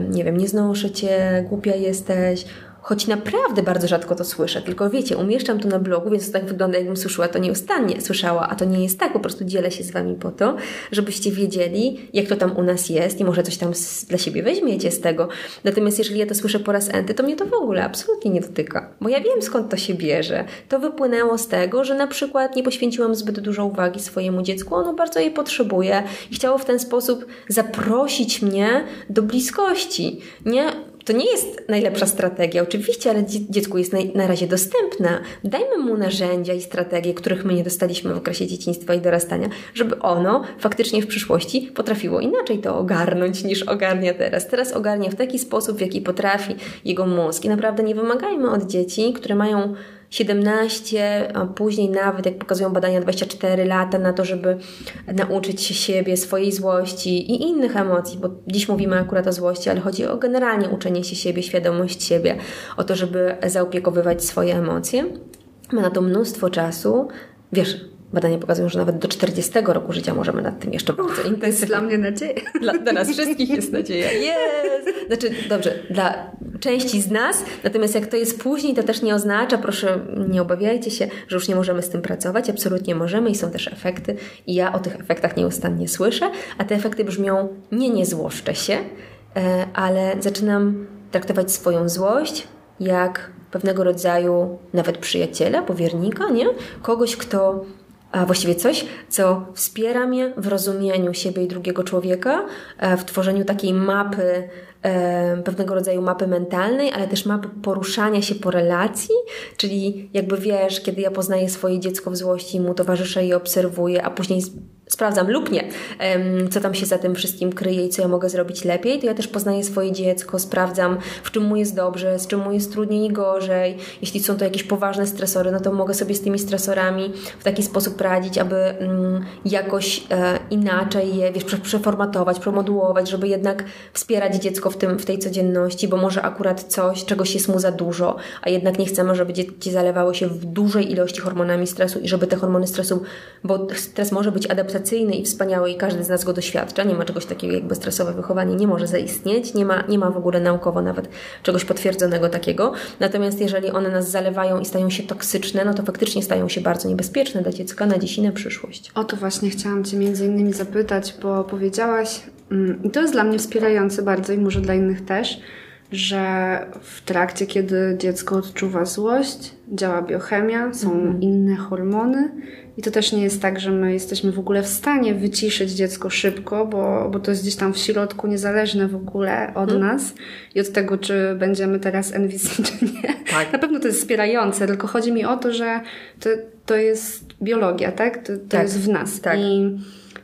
nie wiem, nie znoszę cię, głupia jesteś, choć naprawdę bardzo rzadko to słyszę, tylko wiecie, umieszczam to na blogu, więc to tak wygląda, jakbym słyszała to nieustannie, słyszała, a to nie jest tak, po prostu dzielę się z Wami po to, żebyście wiedzieli, jak to tam u nas jest i może coś tam dla siebie weźmiecie z tego. Natomiast jeżeli ja to słyszę po raz enty, to mnie to w ogóle absolutnie nie dotyka, bo ja wiem skąd to się bierze. To wypłynęło z tego, że na przykład nie poświęciłam zbyt dużo uwagi swojemu dziecku, ono bardzo jej potrzebuje i chciało w ten sposób zaprosić mnie do bliskości. Nie to nie jest najlepsza strategia, oczywiście, ale dziecku jest na razie dostępna. Dajmy mu narzędzia i strategie, których my nie dostaliśmy w okresie dzieciństwa i dorastania, żeby ono faktycznie w przyszłości potrafiło inaczej to ogarnąć niż ogarnia teraz. Teraz ogarnia w taki sposób, w jaki potrafi jego mózg. I naprawdę nie wymagajmy od dzieci, które mają 17, a później nawet, jak pokazują badania, 24 lata na to, żeby nauczyć się siebie, swojej złości i innych emocji, bo dziś mówimy akurat o złości, ale chodzi o generalnie uczenie się siebie, świadomość siebie, o to, żeby zaopiekowywać swoje emocje. Ma na to mnóstwo czasu. Wiesz, Badania pokazują, że nawet do 40 roku życia możemy nad tym jeszcze bardzo intensywnie. To jest dla mnie nadzieja. (laughs) Dla, dla nas wszystkich jest nadzieja. Jest! Znaczy, dobrze, dla części z nas, natomiast jak to jest później, to też nie oznacza, proszę, nie obawiajcie się, że już nie możemy z tym pracować. Absolutnie możemy i są też efekty. I ja o tych efektach nieustannie słyszę, a te efekty brzmią: nie, nie złoszczę się, e, ale zaczynam traktować swoją złość jak pewnego rodzaju nawet przyjaciela, powiernika, nie? Kogoś, kto a właściwie coś, co wspiera mnie w rozumieniu siebie i drugiego człowieka, e, w tworzeniu takiej mapy pewnego rodzaju mapy mentalnej, ale też mapy poruszania się po relacji, czyli jakby wiesz, kiedy ja poznaję swoje dziecko w złości, mu towarzyszę i obserwuję, a później sprawdzam lub nie, co tam się za tym wszystkim kryje i co ja mogę zrobić lepiej, to ja też poznaję swoje dziecko, sprawdzam, w czym mu jest dobrze, z czym mu jest trudniej i gorzej. Jeśli są to jakieś poważne stresory, no to mogę sobie z tymi stresorami w taki sposób radzić, aby mm, jakoś e, inaczej je wiesz, przeformatować, promodułować, żeby jednak wspierać dziecko w, tym, w tej codzienności, bo może akurat coś, czegoś jest mu za dużo, a jednak nie chcemy, żeby dzieci zalewały się w dużej ilości hormonami stresu i żeby te hormony stresu, bo stres może być adaptacyjny i wspaniały i każdy z nas go doświadcza. Nie ma czegoś takiego jak bezstresowe wychowanie, nie może zaistnieć, nie ma, nie ma w ogóle naukowo nawet czegoś potwierdzonego takiego. Natomiast jeżeli one nas zalewają i stają się toksyczne, no to faktycznie stają się bardzo niebezpieczne dla dziecka na dziś i na przyszłość. O to właśnie chciałam Cię między innymi zapytać, bo powiedziałaś, i to jest dla mnie wspierające bardzo i może dla innych też, że w trakcie, kiedy dziecko odczuwa złość, działa biochemia, są mm. inne hormony i to też nie jest tak, że my jesteśmy w ogóle w stanie wyciszyć dziecko szybko, bo, bo to jest gdzieś tam w środku, niezależne w ogóle od hmm. nas i od tego, czy będziemy teraz NVC, (laughs) czy nie. Tak. Na pewno to jest wspierające, tylko chodzi mi o to, że to, to jest biologia, tak? To, to tak. jest w nas. Tak. I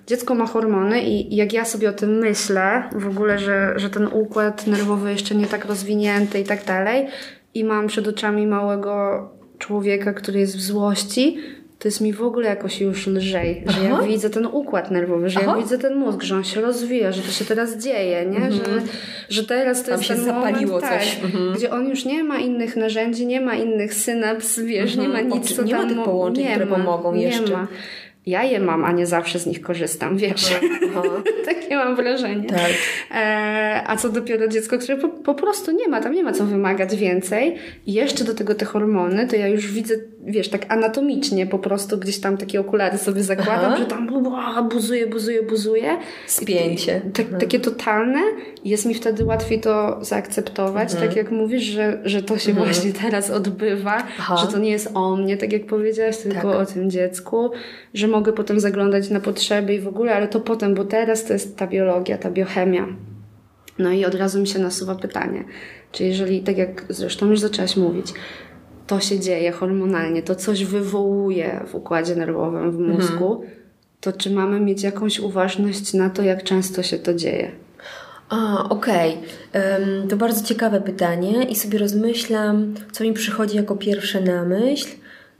dziecko ma hormony i jak ja sobie o tym myślę, w ogóle, że, że ten układ nerwowy jeszcze nie tak rozwinięty i tak dalej, i mam przed oczami małego człowieka, który jest w złości, to jest mi w ogóle jakoś już lżej, że Aha. ja widzę ten układ nerwowy, że Aha. ja widzę ten mózg, że on się rozwija, że to się teraz dzieje, nie? Mhm. Że, że teraz to Tam jest się ten zapaliło moment, coś. Tak, mhm. gdzie on już nie ma innych narzędzi, nie ma innych synaps, wiesz, nie ma mhm. nic, co nie tam... Nie ma tych połączeń, które pomogą nie jeszcze. Ma ja je mam, a nie zawsze z nich korzystam, wiesz. (laughs) Aha, aha. Takie mam wrażenie. Tak. E, a co dopiero dziecko, które po, po, prostu nie ma, tam nie ma co wymagać więcej. I jeszcze do tego te hormony, to ja już widzę, wiesz, tak anatomicznie po prostu gdzieś tam takie okulary sobie zakładam, aha. że tam buzuje, buzuje, buzuje. Spięcie. Tak, takie totalne. Jest mi wtedy łatwiej to zaakceptować, mhm. tak jak mówisz, że, że to się mhm. właśnie teraz odbywa, że to nie jest o mnie, tak jak powiedziałaś, tylko tak. o tym dziecku, że mogę potem zaglądać na potrzeby i w ogóle, ale to potem, bo teraz to jest ta biologia, ta biochemia. No i od razu mi się nasuwa pytanie, czy jeżeli, tak jak zresztą już zaczęłaś mówić, to się dzieje hormonalnie, to coś wywołuje w układzie nerwowym, w mózgu, mhm. to czy mamy mieć jakąś uważność na to, jak często się to dzieje? A, okej. Okay. To bardzo ciekawe pytanie i sobie rozmyślam, co mi przychodzi jako pierwsze na myśl.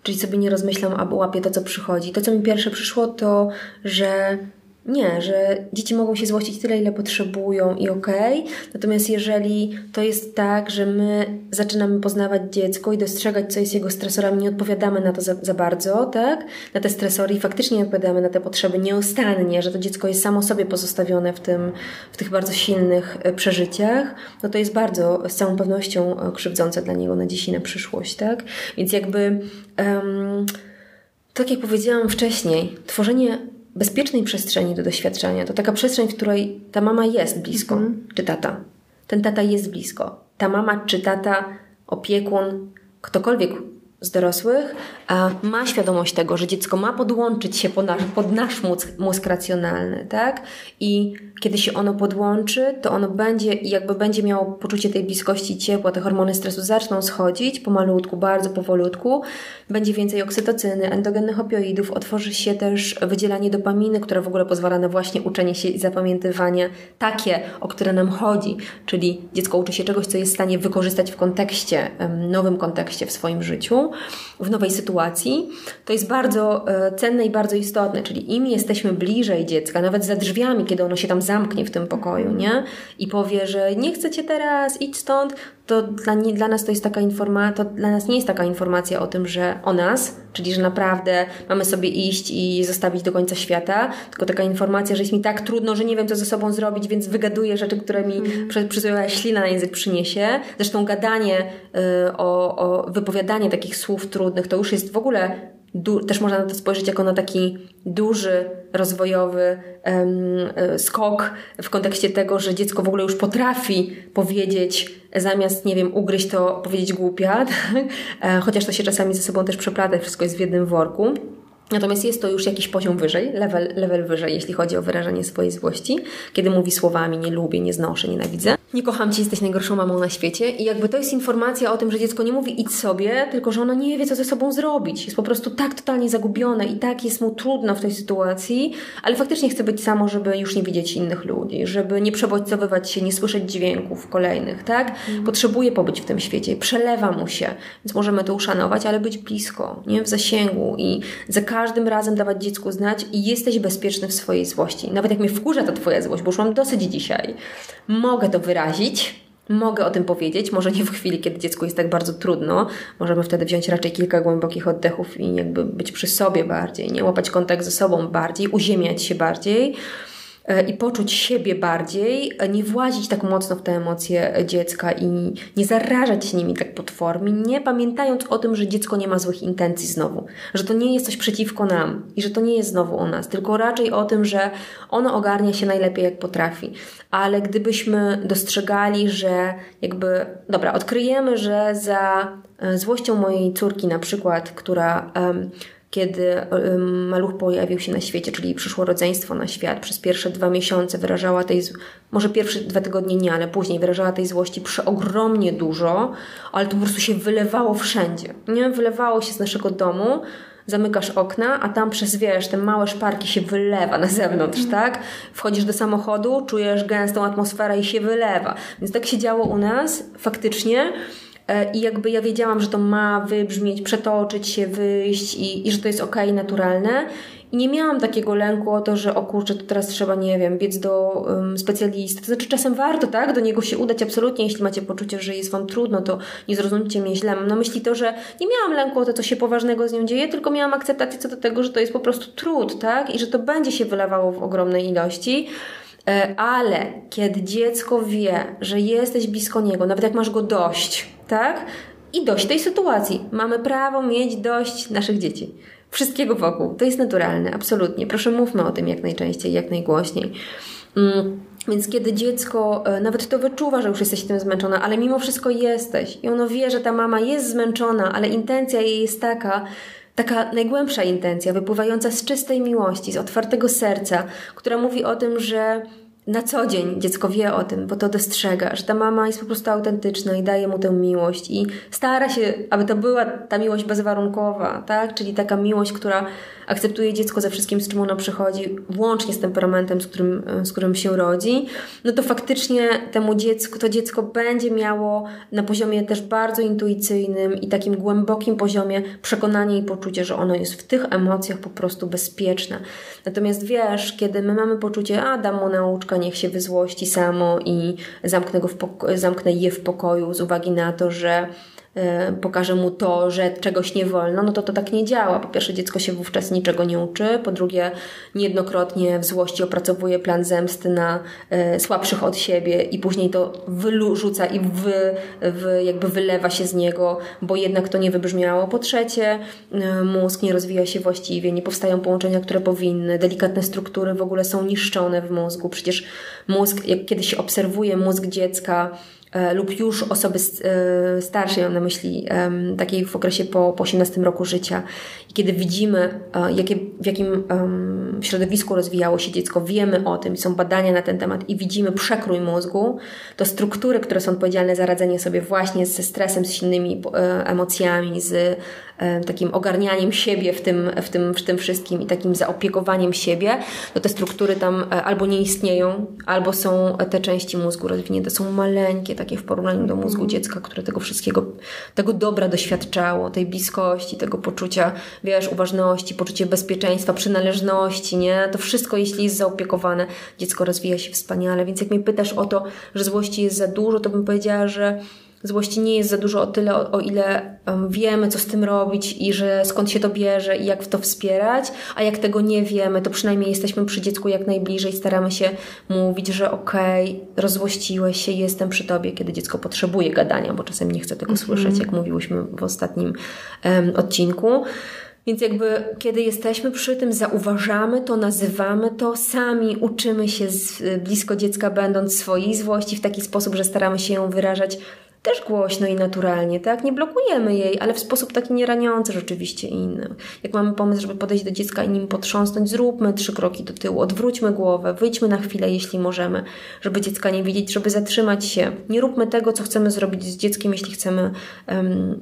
Czyli sobie nie rozmyślam, albo łapię to, co przychodzi. To, co mi pierwsze przyszło, to, że nie, że dzieci mogą się złościć tyle, ile potrzebują i okej. Okay. Natomiast jeżeli to jest tak, że my zaczynamy poznawać dziecko i dostrzegać, co jest jego stresorami, nie odpowiadamy na to za, za bardzo, tak? Na te stresory i faktycznie nie odpowiadamy na te potrzeby nieustannie, że to dziecko jest samo sobie pozostawione w, tym, w tych bardzo silnych e, przeżyciach, no to jest bardzo z całą pewnością e, krzywdzące dla niego na dziś i na przyszłość, tak? Więc jakby... Um, tak jak powiedziałam wcześniej, tworzenie bezpiecznej przestrzeni do doświadczenia. To taka przestrzeń, w której ta mama jest blisko, mm. czy tata. Ten tata jest blisko. Ta mama czy tata, opiekun, ktokolwiek z dorosłych ma świadomość tego, że dziecko ma podłączyć się pod nasz, pod nasz mózg, mózg racjonalny, tak? I kiedy się ono podłączy, to ono będzie, jakby będzie miało poczucie tej bliskości ciepła, te hormony stresu zaczną schodzić pomalutku, bardzo powolutku, będzie więcej oksytocyny, endogennych opioidów, otworzy się też wydzielanie dopaminy, które w ogóle pozwala na właśnie uczenie się i zapamiętywanie takie, o które nam chodzi, czyli dziecko uczy się czegoś, co jest w stanie wykorzystać w kontekście, nowym kontekście w swoim życiu, w nowej sytuacji. To jest bardzo e, cenne i bardzo istotne, czyli im jesteśmy bliżej dziecka, nawet za drzwiami, kiedy ono się tam zamknie w tym pokoju, nie? I powie, że nie chcę cię teraz, idź stąd, to dla, nie, dla nas to jest taka informacja, to dla nas nie jest taka informacja o tym, że o nas, czyli że naprawdę mamy sobie iść i zostawić do końca świata, tylko taka informacja, że jest mi tak trudno, że nie wiem co ze sobą zrobić, więc wygaduję rzeczy, które mi mm. ślina na język przyniesie. Zresztą gadanie y, o, o wypowiadanie takich słów trudnych to już jest w ogóle też można na to spojrzeć jako na taki duży, rozwojowy um, skok w kontekście tego, że dziecko w ogóle już potrafi powiedzieć, zamiast, nie wiem, ugryźć to, powiedzieć głupia? (laughs) E, chociaż to się czasami ze sobą też przeplata, wszystko jest w jednym worku. Natomiast jest to już jakiś poziom wyżej, level, level wyżej, jeśli chodzi o wyrażanie swojej złości, kiedy mówi słowami nie lubię, nie znoszę, nienawidzę. nie kocham cię, jesteś najgorszą mamą na świecie. I jakby to jest informacja o tym, że dziecko nie mówi idź sobie, tylko że ono nie wie, co ze sobą zrobić. Jest po prostu tak totalnie zagubione i tak jest mu trudno w tej sytuacji, ale faktycznie chce być samo, żeby już nie widzieć innych ludzi, żeby nie przebodźcowywać się, nie słyszeć dźwięków kolejnych, tak? Mm. Potrzebuje pobyć w tym świecie, przelewa mu się, więc możemy to uszanować, ale być blisko, nie? W zasięgu i za każdym razem dawać dziecku znać i jesteś bezpieczny w swojej złości. Nawet jak mnie wkurza ta twoja złość, bo już mam dosyć dzisiaj, mogę to wyrazić, mogę o tym powiedzieć, może nie w chwili, kiedy dziecku jest tak bardzo trudno. Możemy wtedy wziąć raczej kilka głębokich oddechów i jakby być przy sobie bardziej, nie łapać kontakt ze sobą bardziej, uziemiać się bardziej. E, i poczuć siebie bardziej, nie włazić tak mocno w te emocje dziecka i nie zarażać się nimi tak potwornie, pamiętając o tym, że dziecko nie ma złych intencji znowu, że to nie jest coś przeciwko nam i że to nie jest znowu o nas, tylko raczej o tym, że ono ogarnia się najlepiej jak potrafi. Ale gdybyśmy dostrzegali, że jakby, dobra, odkryjemy, że za e, złością mojej córki na przykład, która um, kiedy maluch pojawił się na świecie, czyli przyszło rodzeństwo na świat, przez pierwsze dwa miesiące wyrażała tej, może pierwsze dwa tygodnie nie, ale później wyrażała tej złości przeogromnie dużo, ale to po prostu się wylewało wszędzie. Nie? Wylewało się z naszego domu, zamykasz okna, a tam przez, wiesz, te małe szparki się wylewa na zewnątrz, mm. tak? Wchodzisz do samochodu, czujesz gęstą atmosferę i się wylewa. Więc tak się działo u nas faktycznie. E, I jakby ja wiedziałam, że to ma wybrzmieć, przetoczyć się, wyjść i, i że to jest okej, okay, naturalne. I nie miałam takiego lęku o to, że o kurczę, to teraz trzeba, nie wiem, biec do um, specjalisty. To znaczy czasem warto, tak, do niego się udać absolutnie, jeśli macie poczucie, że jest Wam trudno, to nie zrozumcie mnie źle. Mam na myśli to, że nie miałam lęku o to, co się poważnego z nią dzieje, tylko miałam akceptację co do tego, że to jest po prostu trud, tak, i że to będzie się wylewało w ogromnej ilości. E, ale kiedy dziecko wie, że jesteś blisko niego, nawet jak masz go dość, tak? I dość tej sytuacji. Mamy prawo mieć dość naszych dzieci. Wszystkiego wokół. To jest naturalne, absolutnie. Proszę mówmy o tym jak najczęściej, jak najgłośniej. Mm. Więc kiedy dziecko e, nawet to wyczuwa, że już jesteś tym zmęczona, ale mimo wszystko jesteś i ono wie, że ta mama jest zmęczona, ale intencja jej jest taka, taka najgłębsza intencja, wypływająca z czystej miłości, z otwartego serca, która mówi o tym, że na co dzień dziecko wie o tym, bo to dostrzega, że ta mama jest po prostu autentyczna i daje mu tę miłość i stara się, aby to była ta miłość bezwarunkowa, tak? Czyli taka miłość, która akceptuje dziecko ze wszystkim, z czym ono przychodzi, włącznie z temperamentem, z którym, z którym się rodzi, no to faktycznie temu dziecku, to dziecko będzie miało na poziomie też bardzo intuicyjnym i takim głębokim poziomie przekonanie i poczucie, że ono jest w tych emocjach po prostu bezpieczne. Natomiast wiesz, kiedy my mamy poczucie, a dam mu nauczkę, niech się wyzłości samo i zamknę, go w zamknę je w pokoju z uwagi na to, że pokażę mu to, że czegoś nie wolno, no to to tak nie działa. Po pierwsze, dziecko się wówczas niczego nie uczy, po drugie, niejednokrotnie w złości opracowuje plan zemsty na y, słabszych od siebie i później to wyrzuca i wy, wy, jakby wylewa się z niego, bo jednak to nie wybrzmiało. Po trzecie, y, mózg nie rozwija się właściwie, nie powstają połączenia, które powinny, delikatne struktury w ogóle są niszczone w mózgu. Przecież mózg, jak kiedy się obserwuje mózg dziecka, lub już osoby e, starszej, mam na myśli takiej w okresie po, po 18 roku życia. I kiedy widzimy, e, jakie, w jakim środowisku rozwijało się dziecko, wiemy o tym, są badania na ten temat i widzimy przekrój mózgu, to struktury, które są odpowiedzialne za radzenie sobie właśnie ze stresem, z innymi emocjami, z takim ogarnianiem siebie w tym, w, tym, w tym wszystkim i takim zaopiekowaniem siebie, to te struktury tam albo nie istnieją, albo są te części mózgu rozwinięte, są maleńkie, takie w porównaniu do mózgu mhm. dziecka, które tego wszystkiego, tego dobra doświadczało, tej bliskości, tego poczucia, wiesz, uważności, poczucie bezpieczeństwa, przynależności, nie? To wszystko, jeśli jest zaopiekowane, dziecko rozwija się wspaniale. Więc jak mnie pytasz o to, że złości jest za dużo, to bym powiedziała, że złości nie jest za dużo o tyle, o, o ile um, wiemy, co z tym robić i że skąd się to bierze i jak w to wspierać, a jak tego nie wiemy, to przynajmniej jesteśmy przy dziecku jak najbliżej, staramy się mówić, że okej, okay, rozłościłeś się, jestem przy tobie, kiedy dziecko potrzebuje gadania, bo czasem nie chce tego -hmm. słyszeć, jak mówiłyśmy w ostatnim um, odcinku. Więc jakby kiedy jesteśmy przy tym, zauważamy to, nazywamy to, sami uczymy się z, blisko dziecka, będąc swojej złości w taki sposób, że staramy się ją wyrażać też głośno i naturalnie, tak? Nie blokujemy jej, ale w sposób taki nieraniący rzeczywiście inny. Jak mamy pomysł, żeby podejść do dziecka i nim potrząsnąć, zróbmy trzy kroki do tyłu, odwróćmy głowę, wyjdźmy na chwilę, jeśli możemy, żeby dziecka nie widzieć, żeby zatrzymać się. Nie róbmy tego, co chcemy zrobić z dzieckiem, jeśli chcemy,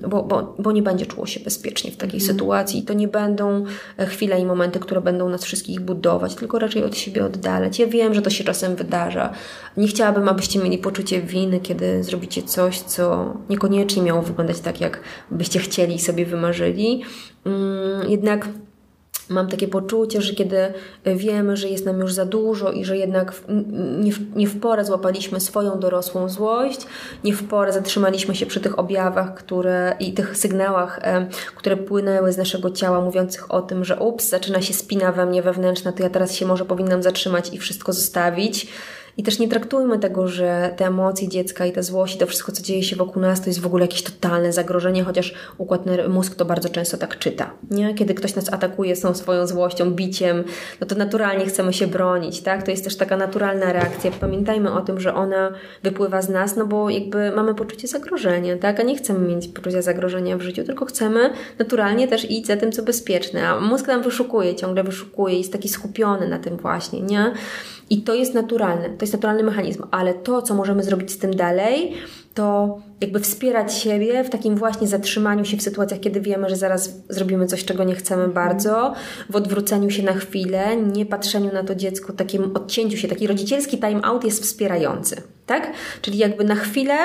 bo, bo, bo nie będzie czuło się bezpiecznie w takiej mm. sytuacji i to nie będą e, chwile i momenty, które będą nas wszystkich budować, tylko raczej od siebie oddalać. Ja wiem, że to się czasem wydarza. Nie chciałabym, abyście mieli poczucie winy, kiedy zrobicie coś, co niekoniecznie miało wyglądać tak, jak byście chcieli i sobie wymarzyli. Mm, jednak mam takie poczucie, że kiedy wiemy, że jest nam już za dużo i że jednak nie w, nie w porę złapaliśmy swoją dorosłą złość, nie w porę zatrzymaliśmy się przy tych objawach które, i tych sygnałach, które płynęły z naszego ciała, mówiących o tym, że ups, zaczyna się spina we mnie wewnętrzna, to ja teraz się może powinnam zatrzymać i wszystko zostawić i też nie traktujmy tego, że te emocje dziecka i ta złość i to wszystko, co dzieje się wokół nas, to jest w ogóle jakieś totalne zagrożenie, chociaż układ mózg to bardzo często tak czyta. Nie? Kiedy ktoś nas atakuje z tą swoją złością, biciem, no to naturalnie chcemy się bronić, tak? To jest też taka naturalna reakcja. Pamiętajmy o tym, że ona wypływa z nas, no bo jakby mamy poczucie zagrożenia, tak? A nie chcemy mieć poczucia zagrożenia w życiu, tylko chcemy naturalnie też iść za tym, co bezpieczne. A mózg nam wyszukuje, ciągle wyszukuje, jest taki skupiony na tym właśnie, nie? I to jest naturalne, to jest naturalny mechanizm, ale to, co możemy zrobić z tym dalej, to jakby wspierać siebie w takim właśnie zatrzymaniu się w sytuacjach, kiedy wiemy, że zaraz zrobimy coś, czego nie chcemy mhm. bardzo, w odwróceniu się na chwilę, nie patrzeniu na to dziecko, takim odcięciu się, taki rodzicielski time out jest wspierający, tak? Czyli jakby na chwilę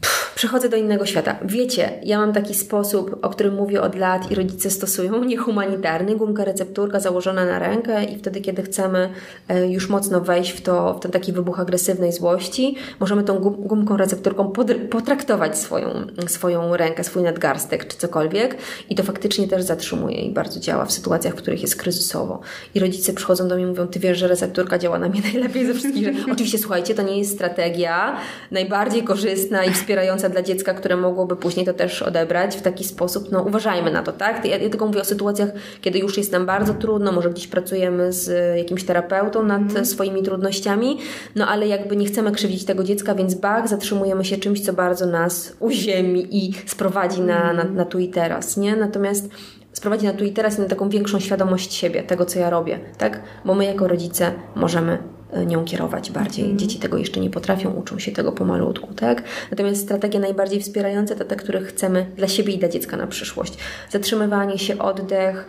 Pff, przechodzę do innego świata. Wiecie, ja mam taki sposób, o którym mówię od lat i rodzice stosują, niehumanitarny, gumka recepturka założona na rękę i wtedy, kiedy chcemy e, już mocno wejść w, to, w ten taki wybuch agresywnej złości, możemy tą gumką recepturką potraktować swoją, swoją rękę, swój nadgarstek czy cokolwiek i to faktycznie też zatrzymuje i bardzo działa w sytuacjach, w których jest kryzysowo. I rodzice przychodzą do mnie i mówią, ty wiesz, że recepturka działa na mnie najlepiej ze wszystkich. Oczywiście, słuchajcie, to nie jest strategia najbardziej korzystna i wspierająca dla dziecka, które mogłoby później to też odebrać w taki sposób, no uważajmy na to, tak? Ja, ja tylko mówię o sytuacjach, kiedy już jest nam bardzo trudno, może gdzieś pracujemy z jakimś terapeutą nad mm. swoimi trudnościami, no ale jakby nie chcemy krzywdzić tego dziecka, więc bach, zatrzymujemy się czymś, co bardzo nas uziemi i sprowadzi na, na, na tu i teraz, nie? Natomiast sprowadzi na tu i teraz i na taką większą świadomość siebie, tego co ja robię, tak? Bo my jako rodzice możemy E, nią kierować bardziej. Mm. Dzieci tego jeszcze nie potrafią, uczą się tego pomalutku, tak? Natomiast strategie najbardziej wspierające to te, które chcemy dla siebie i dla dziecka na przyszłość. Zatrzymywanie się, oddech,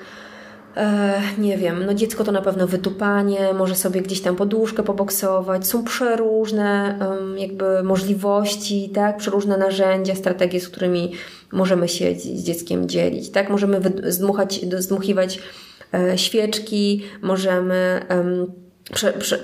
E, nie wiem, no dziecko to na pewno wytupanie, może sobie gdzieś tam poduszkę poboksować. Są przeróżne um, jakby możliwości, tak? Przeróżne narzędzia, strategie, z którymi możemy się z dzieckiem dzielić, tak? Możemy zdmuchać, zdmuchiwać e, świeczki, możemy um, prze, prze,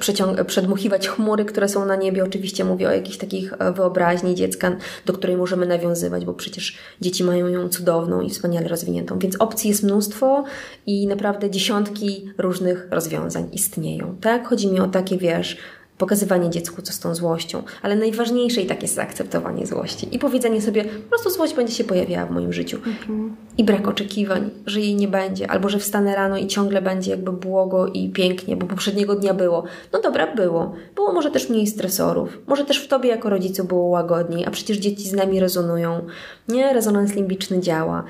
przedmuchiwać chmury, które są na niebie. Oczywiście mówię o jakichś takich e, wyobraźni dziecka, do której możemy nawiązywać, bo przecież dzieci mają ją cudowną i wspaniale rozwiniętą. Więc opcji jest mnóstwo i naprawdę dziesiątki różnych rozwiązań istnieją. Tak? Chodzi mi o takie, wiesz, pokazywanie dziecku, co z tą złością, ale najważniejsze i tak jest zaakceptowanie złości i powiedzenie sobie, po prostu złość będzie się pojawiała w moim życiu. Mhm. I brak oczekiwań, że jej nie będzie, albo że wstanę rano i ciągle będzie jakby błogo i pięknie, bo poprzedniego dnia było. No dobra, było. Było może też mniej stresorów, może też w tobie jako rodzicu było łagodniej, a przecież dzieci z nami rezonują. Nie, rezonans limbiczny działa,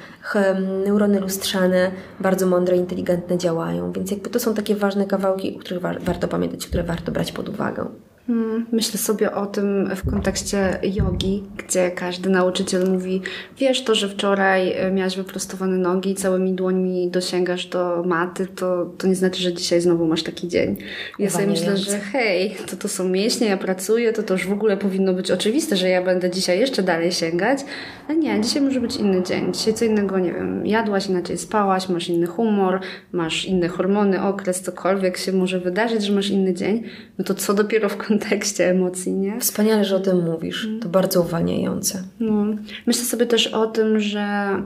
neurony lustrzane bardzo mądre, inteligentne działają, więc jakby to są takie ważne kawałki, o których wa warto pamiętać, które warto brać pod uwagę. Hmm, myślę sobie o tym w kontekście jogi, gdzie każdy nauczyciel mówi, wiesz to, że wczoraj e, miałaś wyprostowane nogi i całymi dłońmi dosięgasz do maty, to, to nie znaczy, że dzisiaj znowu masz taki dzień. Ja sobie myślę, że hej, to to są mięśnie, ja pracuję, to to już w ogóle powinno być oczywiste, że ja będę dzisiaj jeszcze dalej sięgać, a nie, dzisiaj może być inny dzień. Dzisiaj co innego, nie wiem, jadłaś, inaczej spałaś, masz inny humor, masz inne hormony, okres, cokolwiek się może wydarzyć, że masz inny dzień, no to co dopiero w kontekście emocji, nie? Wspaniale, że o tym mówisz. Mm. To bardzo uwalniające. No. Myślę sobie też o tym, że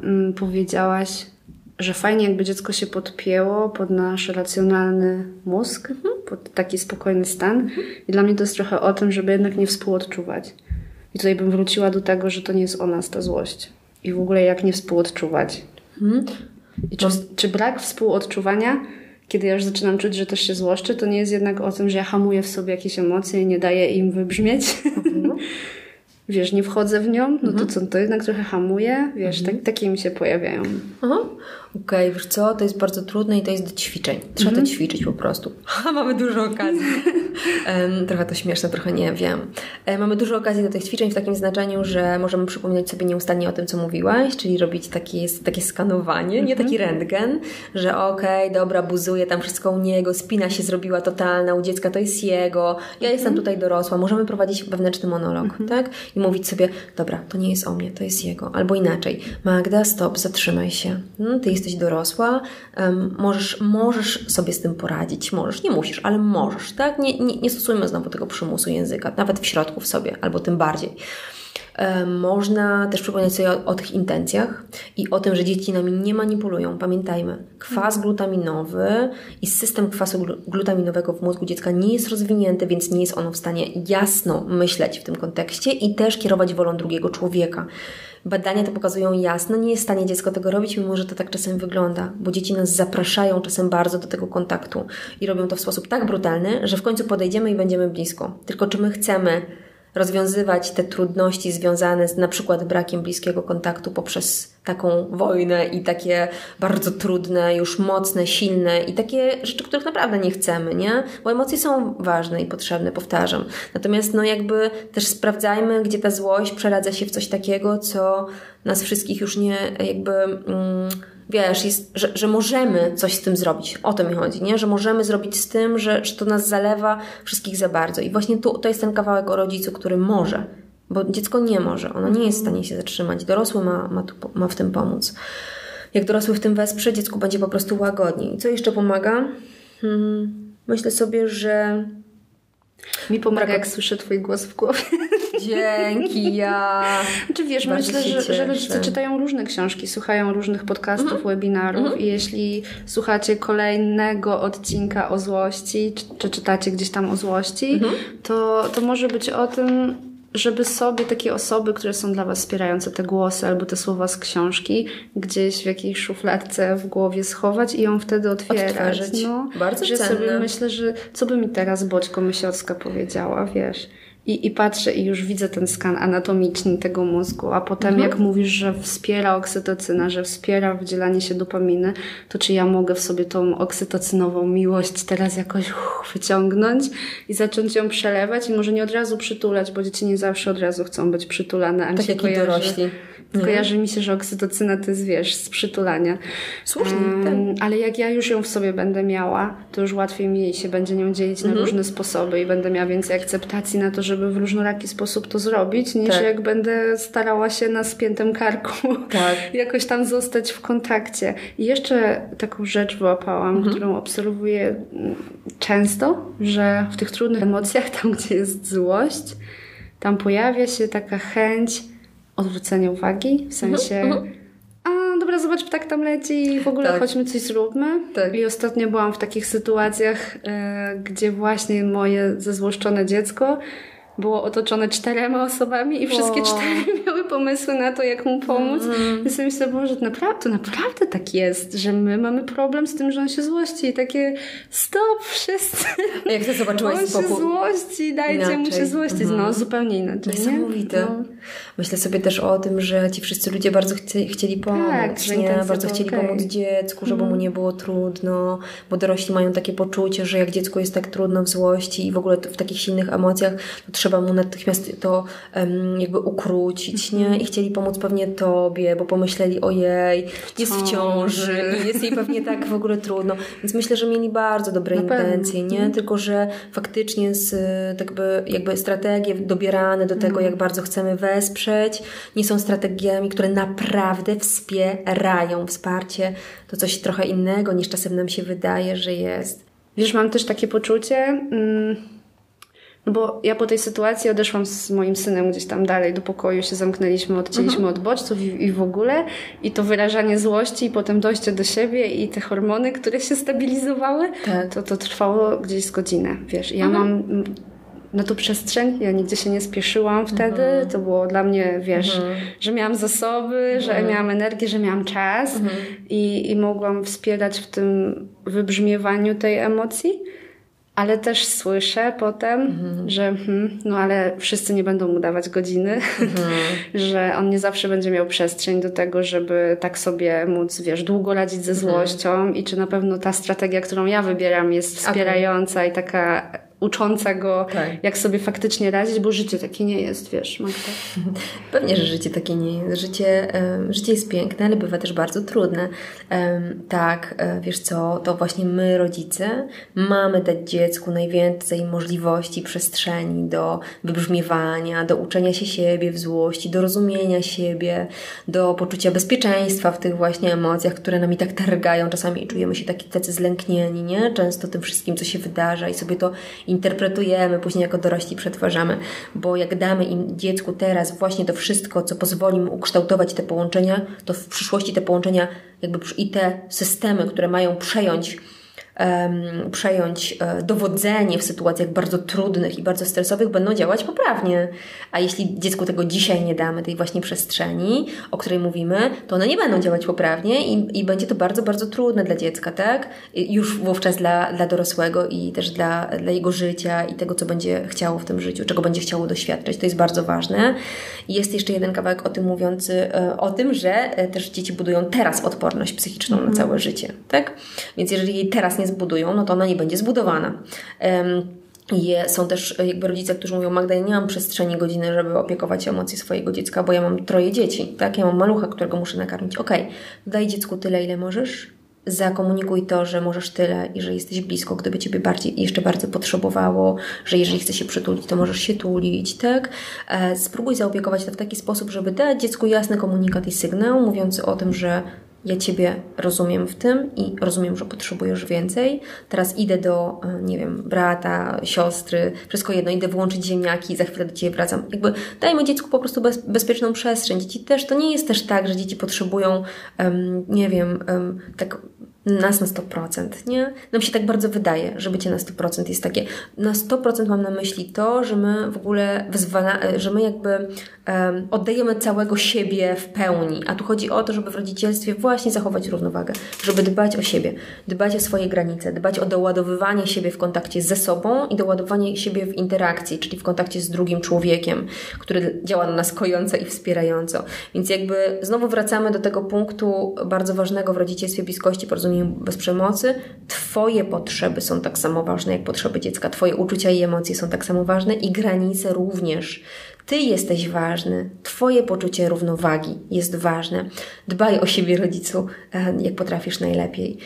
mm, powiedziałaś, że fajnie jakby dziecko się podpięło pod nasz racjonalny mózg, mhm. pod taki spokojny stan. Mhm. I dla mnie to jest trochę o tym, żeby jednak nie współodczuwać. I tutaj bym wróciła do tego, że to nie jest o nas ta złość. I w ogóle jak nie współodczuwać. Mhm. I czy, czy brak współodczuwania kiedy ja już zaczynam czuć, że też się złoszczę, to nie jest jednak o tym, że ja hamuję w sobie jakieś emocje i nie daję im wybrzmieć. Mhm. (laughs) wiesz, nie wchodzę w nią, no to co, to jednak trochę hamuje, wiesz, tak, takie mi się pojawiają. Aha. Okej, okay, wiesz co, to jest bardzo trudne i to jest do ćwiczeń. Trzeba to ćwiczyć po prostu. Ha, (laughs) mamy dużo okazji. um, trochę to śmieszne, trochę nie wiem. E, mamy dużo okazji do tych ćwiczeń w takim znaczeniu, że możemy przypominać sobie nieustannie o tym, co mówiłaś, czyli robić takie, takie skanowanie, nie taki rentgen, że okej, okay, dobra, buzuje tam wszystko u niego, spina się zrobiła totalna, u dziecka to jest jego, ja jestem tutaj dorosła, możemy prowadzić wewnętrzny monolog, tak? I mówić sobie, dobra, to nie jest o mnie, to jest jego. Albo inaczej, Magda, stop, zatrzymaj się. Hmm, ty jesteś dorosła, um, możesz, możesz sobie z tym poradzić, możesz, nie musisz, ale możesz, tak? Nie, nie, nie stosujmy znowu tego przymusu języka, nawet w środku w sobie, albo tym bardziej. Można też przypomnieć sobie o, o, tych intencjach i o tym, że dzieci nami nie manipulują. Pamiętajmy, kwas glutaminowy i system kwasu glutaminowego w mózgu dziecka nie jest rozwinięty, więc nie jest ono w stanie jasno myśleć w tym kontekście i też kierować wolą drugiego człowieka. Badania to pokazują jasno, nie jest w stanie dziecko tego robić, mimo że to tak czasem wygląda, bo dzieci nas zapraszają czasem bardzo do tego kontaktu i robią to w sposób tak brutalny, że w końcu podejdziemy i będziemy blisko. Tylko czy my chcemy rozwiązywać te trudności związane z na przykład brakiem bliskiego kontaktu poprzez taką wojnę i takie bardzo trudne, już mocne, silne i takie rzeczy, których naprawdę nie chcemy, nie? Bo emocje są ważne i potrzebne, powtarzam. Natomiast no jakby też sprawdzajmy, gdzie ta złość przeradza się w coś takiego, co nas wszystkich już nie jakby... Mm, wiesz, jest, że, że możemy coś z tym zrobić. O to mi chodzi, nie? Że możemy zrobić z tym, że, że to nas zalewa wszystkich za bardzo. I właśnie tu, to jest ten kawałek o rodzicu, który może. Bo dziecko nie może. Ono nie jest w stanie się zatrzymać. Dorosły ma, ma, tu, ma w tym pomóc. Jak dorosły w tym wesprze, dziecku będzie po prostu łagodniej. Co jeszcze pomaga? Hmm, myślę sobie, że mi pomaga, jak słyszę Twój głos w głowie. Dzięki, ja. Czy wiesz, Bardzo myślę, że, że rodzice czytają różne książki, słuchają różnych podcastów, mm -hmm. webinarów mm -hmm. i jeśli słuchacie kolejnego odcinka o złości, czy, czy czytacie gdzieś tam o złości, mm -hmm. to, to może być o tym, żeby sobie takie osoby, które są dla Was wspierające, te głosy albo te słowa z książki, gdzieś w jakiejś szufladce w głowie schować i ją wtedy otwierać. No, Bardzo że cenne. sobie myślę, że co by mi teraz Boćko Mysiocka powiedziała, wiesz. I, I patrzę i już widzę ten skan anatomiczny tego mózgu, a potem mhm. jak mówisz, że wspiera oksytocyna, że wspiera wydzielanie się dopaminy, to czy ja mogę w sobie tą oksytocynową miłość teraz jakoś uff, wyciągnąć i zacząć ją przelewać i może nie od razu przytulać, bo dzieci nie zawsze od razu chcą być przytulane, a tak jak i dorośli. Kojarzy mi się, że oksytocyna to jest, wiesz, z przytulania. Słusznie. Um, ale jak ja już ją w sobie będę miała, to już łatwiej mi się będzie nią dzielić mhm. na różne sposoby i będę miała więcej akceptacji na to, żeby w różnoraki sposób to zrobić, niż tak. jak będę starała się na spiętym karku tak. (laughs) jakoś tam zostać w kontakcie. I jeszcze taką rzecz wyłapałam, mhm. którą obserwuję często, że w tych trudnych emocjach, (laughs) tam gdzie jest złość, tam pojawia się taka chęć odwrócenia uwagi, w sensie mhm, mhm. a dobra, zobacz, ptak tam leci i w ogóle tak. chodźmy coś zróbmy. Tak. I ostatnio byłam w takich sytuacjach, e, gdzie właśnie moje zezłoszczone dziecko było otoczone czterema osobami i wszystkie cztery (laughs) miały pomysły na to, jak mu pomóc. Mm. I sobie myślę, Boże, to naprawdę, to naprawdę tak jest, że my mamy problem z tym, że on się złości i takie stop, wszyscy. Jak to zobaczyłaś (laughs) on się złości, dajcie inaczej. mu się złościć. Mm. No, zupełnie inaczej. Niesamowite. No. Myślę sobie też o tym, że ci wszyscy ludzie bardzo chci chcieli pomóc, tak, nie? Bardzo chcieli okay. pomóc dziecku, żeby mm. mu nie było trudno, bo dorośli mają takie poczucie, że jak dziecku jest tak trudno w złości i w ogóle w takich silnych emocjach, to trzeba mu natychmiast to um, jakby ukrócić, nie? I chcieli pomóc pewnie tobie, bo pomyśleli, ojej, jest w ciąży jest jej pewnie tak w ogóle trudno. Więc myślę, że mieli bardzo dobre Na intencje, nie? Mhm. Tylko, że faktycznie z, jakby, jakby strategie dobierane do tego, mhm. jak bardzo chcemy wesprzeć, nie są strategiami, które naprawdę wspierają wsparcie. To coś trochę innego niż czasem nam się wydaje, że jest. Wiesz, mam też takie poczucie... Mm no bo ja po tej sytuacji odeszłam z moim synem gdzieś tam dalej do pokoju, się zamknęliśmy, odcięliśmy mhm. od bodźców i, i, w ogóle. I to wyrażanie złości i potem dojście do siebie i te hormony, które się stabilizowały, tak. to, to trwało gdzieś z godzinę, wiesz. I ja mhm. mam na tą przestrzeń. Ja nigdzie się nie spieszyłam wtedy. Mhm. To było dla mnie, wiesz, mhm. że miałam zasoby, że mhm. miałam energię, że miałam czas i, i mogłam wspierać w tym wybrzmiewaniu tej emocji. ale też słyszę potem, mhm. że hmm, no ale wszyscy nie będą mu dawać godziny, mhm. (laughs) że on nie zawsze będzie miał przestrzeń do tego, żeby tak sobie móc, wiesz, długo radzić ze mhm. złością i czy na pewno ta strategia, którą ja wybieram jest wspierająca okay. i taka ucząca go, tak. jak sobie faktycznie radzić, bo życie takie nie jest, wiesz, Magda. (laughs) Pewnie, że życie takie nie jest. Życie, życie jest piękne, ale bywa też bardzo trudne. Tak, um, wiesz co, to właśnie my, rodzice, mamy dać dziecku najwięcej możliwości, przestrzeni do wybrzmiewania, do uczenia się siebie w złości, do rozumienia siebie, do poczucia bezpieczeństwa w tych właśnie emocjach, które nami tak targają czasami i czujemy się taki tacy zlęknieni, nie? Często tym wszystkim, co się wydarza i sobie to interpretujemy, później jako dorośli przetwarzamy, bo jak damy im dziecku teraz właśnie to wszystko, co pozwoli mu ukształtować te połączenia, to w przyszłości te połączenia jakby i te systemy, które mają przejąć um, przejąć e, dowodzenie w sytuacjach bardzo trudnych i bardzo stresowych, będą działać poprawnie. A jeśli dziecku tego dzisiaj nie damy, tej właśnie przestrzeni, o której mówimy, to one nie będą działać poprawnie i, i będzie to bardzo, bardzo trudne dla dziecka, tak? Już wówczas dla, dla dorosłego i też dla, dla jego życia i tego, co będzie chciało w tym życiu, czego będzie chciało doświadczać. To jest bardzo ważne. I jest jeszcze jeden kawałek o tym mówiący, e, o tym, że e, też dzieci budują teraz odporność psychiczną mm. na mhm. całe życie, tak? Więc jeżeli jej teraz nie zbudują, no to ona nie będzie zbudowana. Je, są też e, jakby rodzice, którzy mówią, Magda, ja nie mam przestrzeni godziny, żeby opiekować się emocje swojego dziecka, bo ja mam troje dzieci, tak? Ja mam malucha, którego muszę nakarmić. Okej, okay, daj dziecku tyle, ile możesz, zakomunikuj to, że możesz tyle i że jesteś blisko, gdyby Ciebie bardziej, jeszcze bardzo potrzebowało, że jeżeli chce się przytulić, to możesz się tulić, tak? E, spróbuj zaopiekować to w taki sposób, żeby dać dziecku jasny komunikat i sygnał, mówiący o tym, że ja Ciebie rozumiem w tym i rozumiem, że potrzebujesz więcej. Teraz idę do, e, nie wiem, brata, siostry, wszystko jedno, idę włączyć ziemniaki za chwilę do Ciebie wracam. Jakby dajmy dziecku po prostu bez, bezpieczną przestrzeń. Dzieci też, to nie jest też tak, że dzieci potrzebują, um, nie wiem, um, tak nas na 100%, nie? Nam się tak bardzo wydaje, że bycie na 100% jest takie. Na 100% mam na myśli to, że my w ogóle wyzwala, że my jakby um, oddajemy całego siebie w pełni. A tu chodzi o to, żeby w rodzicielstwie właśnie zachować równowagę, żeby dbać o siebie, dbać o swoje granice, dbać o doładowywanie siebie w kontakcie ze sobą i doładowanie siebie w interakcji, czyli w kontakcie z drugim człowiekiem, który działa na nas kojąco i wspierająco. Więc jakby znowu wracamy do tego punktu bardzo ważnego w rodzicielstwie bliskości, porozumienia bez przemocy, Twoje potrzeby są tak samo ważne jak potrzeby dziecka, Twoje uczucia i emocje są tak samo ważne i granice również. Ty jesteś ważny, Twoje poczucie równowagi jest ważne. Dbaj o siebie, rodzicu, jak potrafisz najlepiej.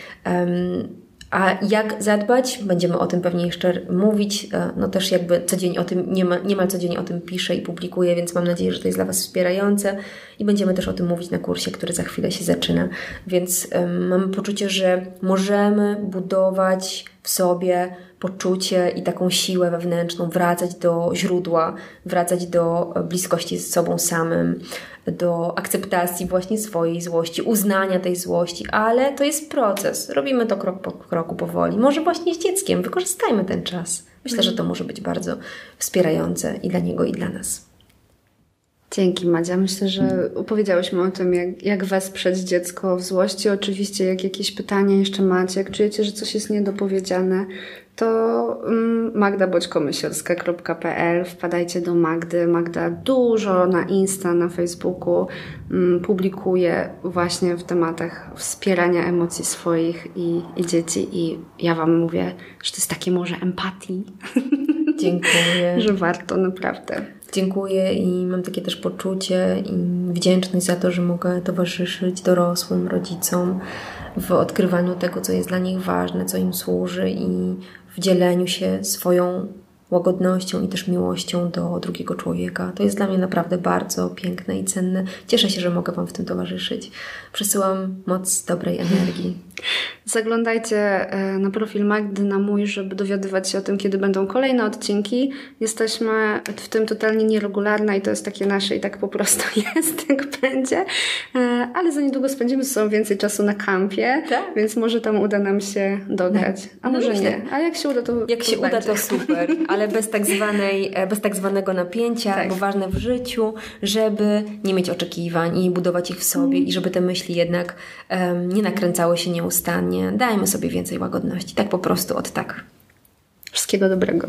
A jak zadbać? Będziemy o tym pewnie jeszcze mówić. E, no też jakby codziennie o tym, niemal, niemal codziennie o tym piszę i publikuję, więc mam nadzieję, że to jest dla Was wspierające i będziemy też o tym mówić na kursie, który za chwilę się zaczyna. Więc um, mamy poczucie, że możemy budować w sobie poczucie i taką siłę wewnętrzną, wracać do źródła, wracać do bliskości z sobą samym, do akceptacji właśnie swojej złości, uznania tej złości, ale to jest proces. Robimy to krok po kroku powoli. Może właśnie z dzieckiem, wykorzystajmy ten czas. Myślę, że to może być bardzo wspierające i dla niego, i dla nas. Dzięki Madzia. Myślę, że opowiedziałyśmy o tym, jak, jak wesprzeć dziecko w złości. Oczywiście, jak jakieś pytania jeszcze macie, jak czujecie, że coś jest niedopowiedziane, to mm, magdaboćkomysielska.pl Wpadajcie do Magdy. Magda dużo na Insta, na Facebooku mm, publikuje właśnie w tematach wspierania emocji swoich i, i dzieci i ja Wam mówię, że to jest takie może empatii. Dziękuję. (laughs) że warto, naprawdę. Dziękuję i mam takie też poczucie i wdzięczność za to, że mogę towarzyszyć dorosłym rodzicom w odkrywaniu tego, co jest dla nich ważne, co im służy i w dzieleniu się swoją łagodnością i też miłością do drugiego człowieka. To jest dla mnie naprawdę bardzo piękne i cenne. Cieszę się, że mogę Wam w tym towarzyszyć. Przesyłam moc dobrej energii. (laughs) Zaglądajcie e, na profil Magdy na mój, żeby dowiadywać się o tym, kiedy będą kolejne odcinki. Jesteśmy w tym totalnie nieregularne i to jest takie nasze i tak po prostu (laughs) jest, jak będzie. E, ale za niedługo spędzimy ze sobą więcej czasu na kampie, tak? więc może tam uda nam się dograć. A no może nie. A jak się uda, to Jak to się będzie. uda, to super, (laughs) ale bez tak, zwanej, e, bez tak zwanego napięcia, tak. bo ważne w życiu, żeby nie mieć oczekiwań i budować ich w sobie mm. i żeby te myśli jednak um, nie nakręcały się nieustannie. Dajmy sobie więcej łagodności. Tak po prostu, od tak. Wszystkiego dobrego.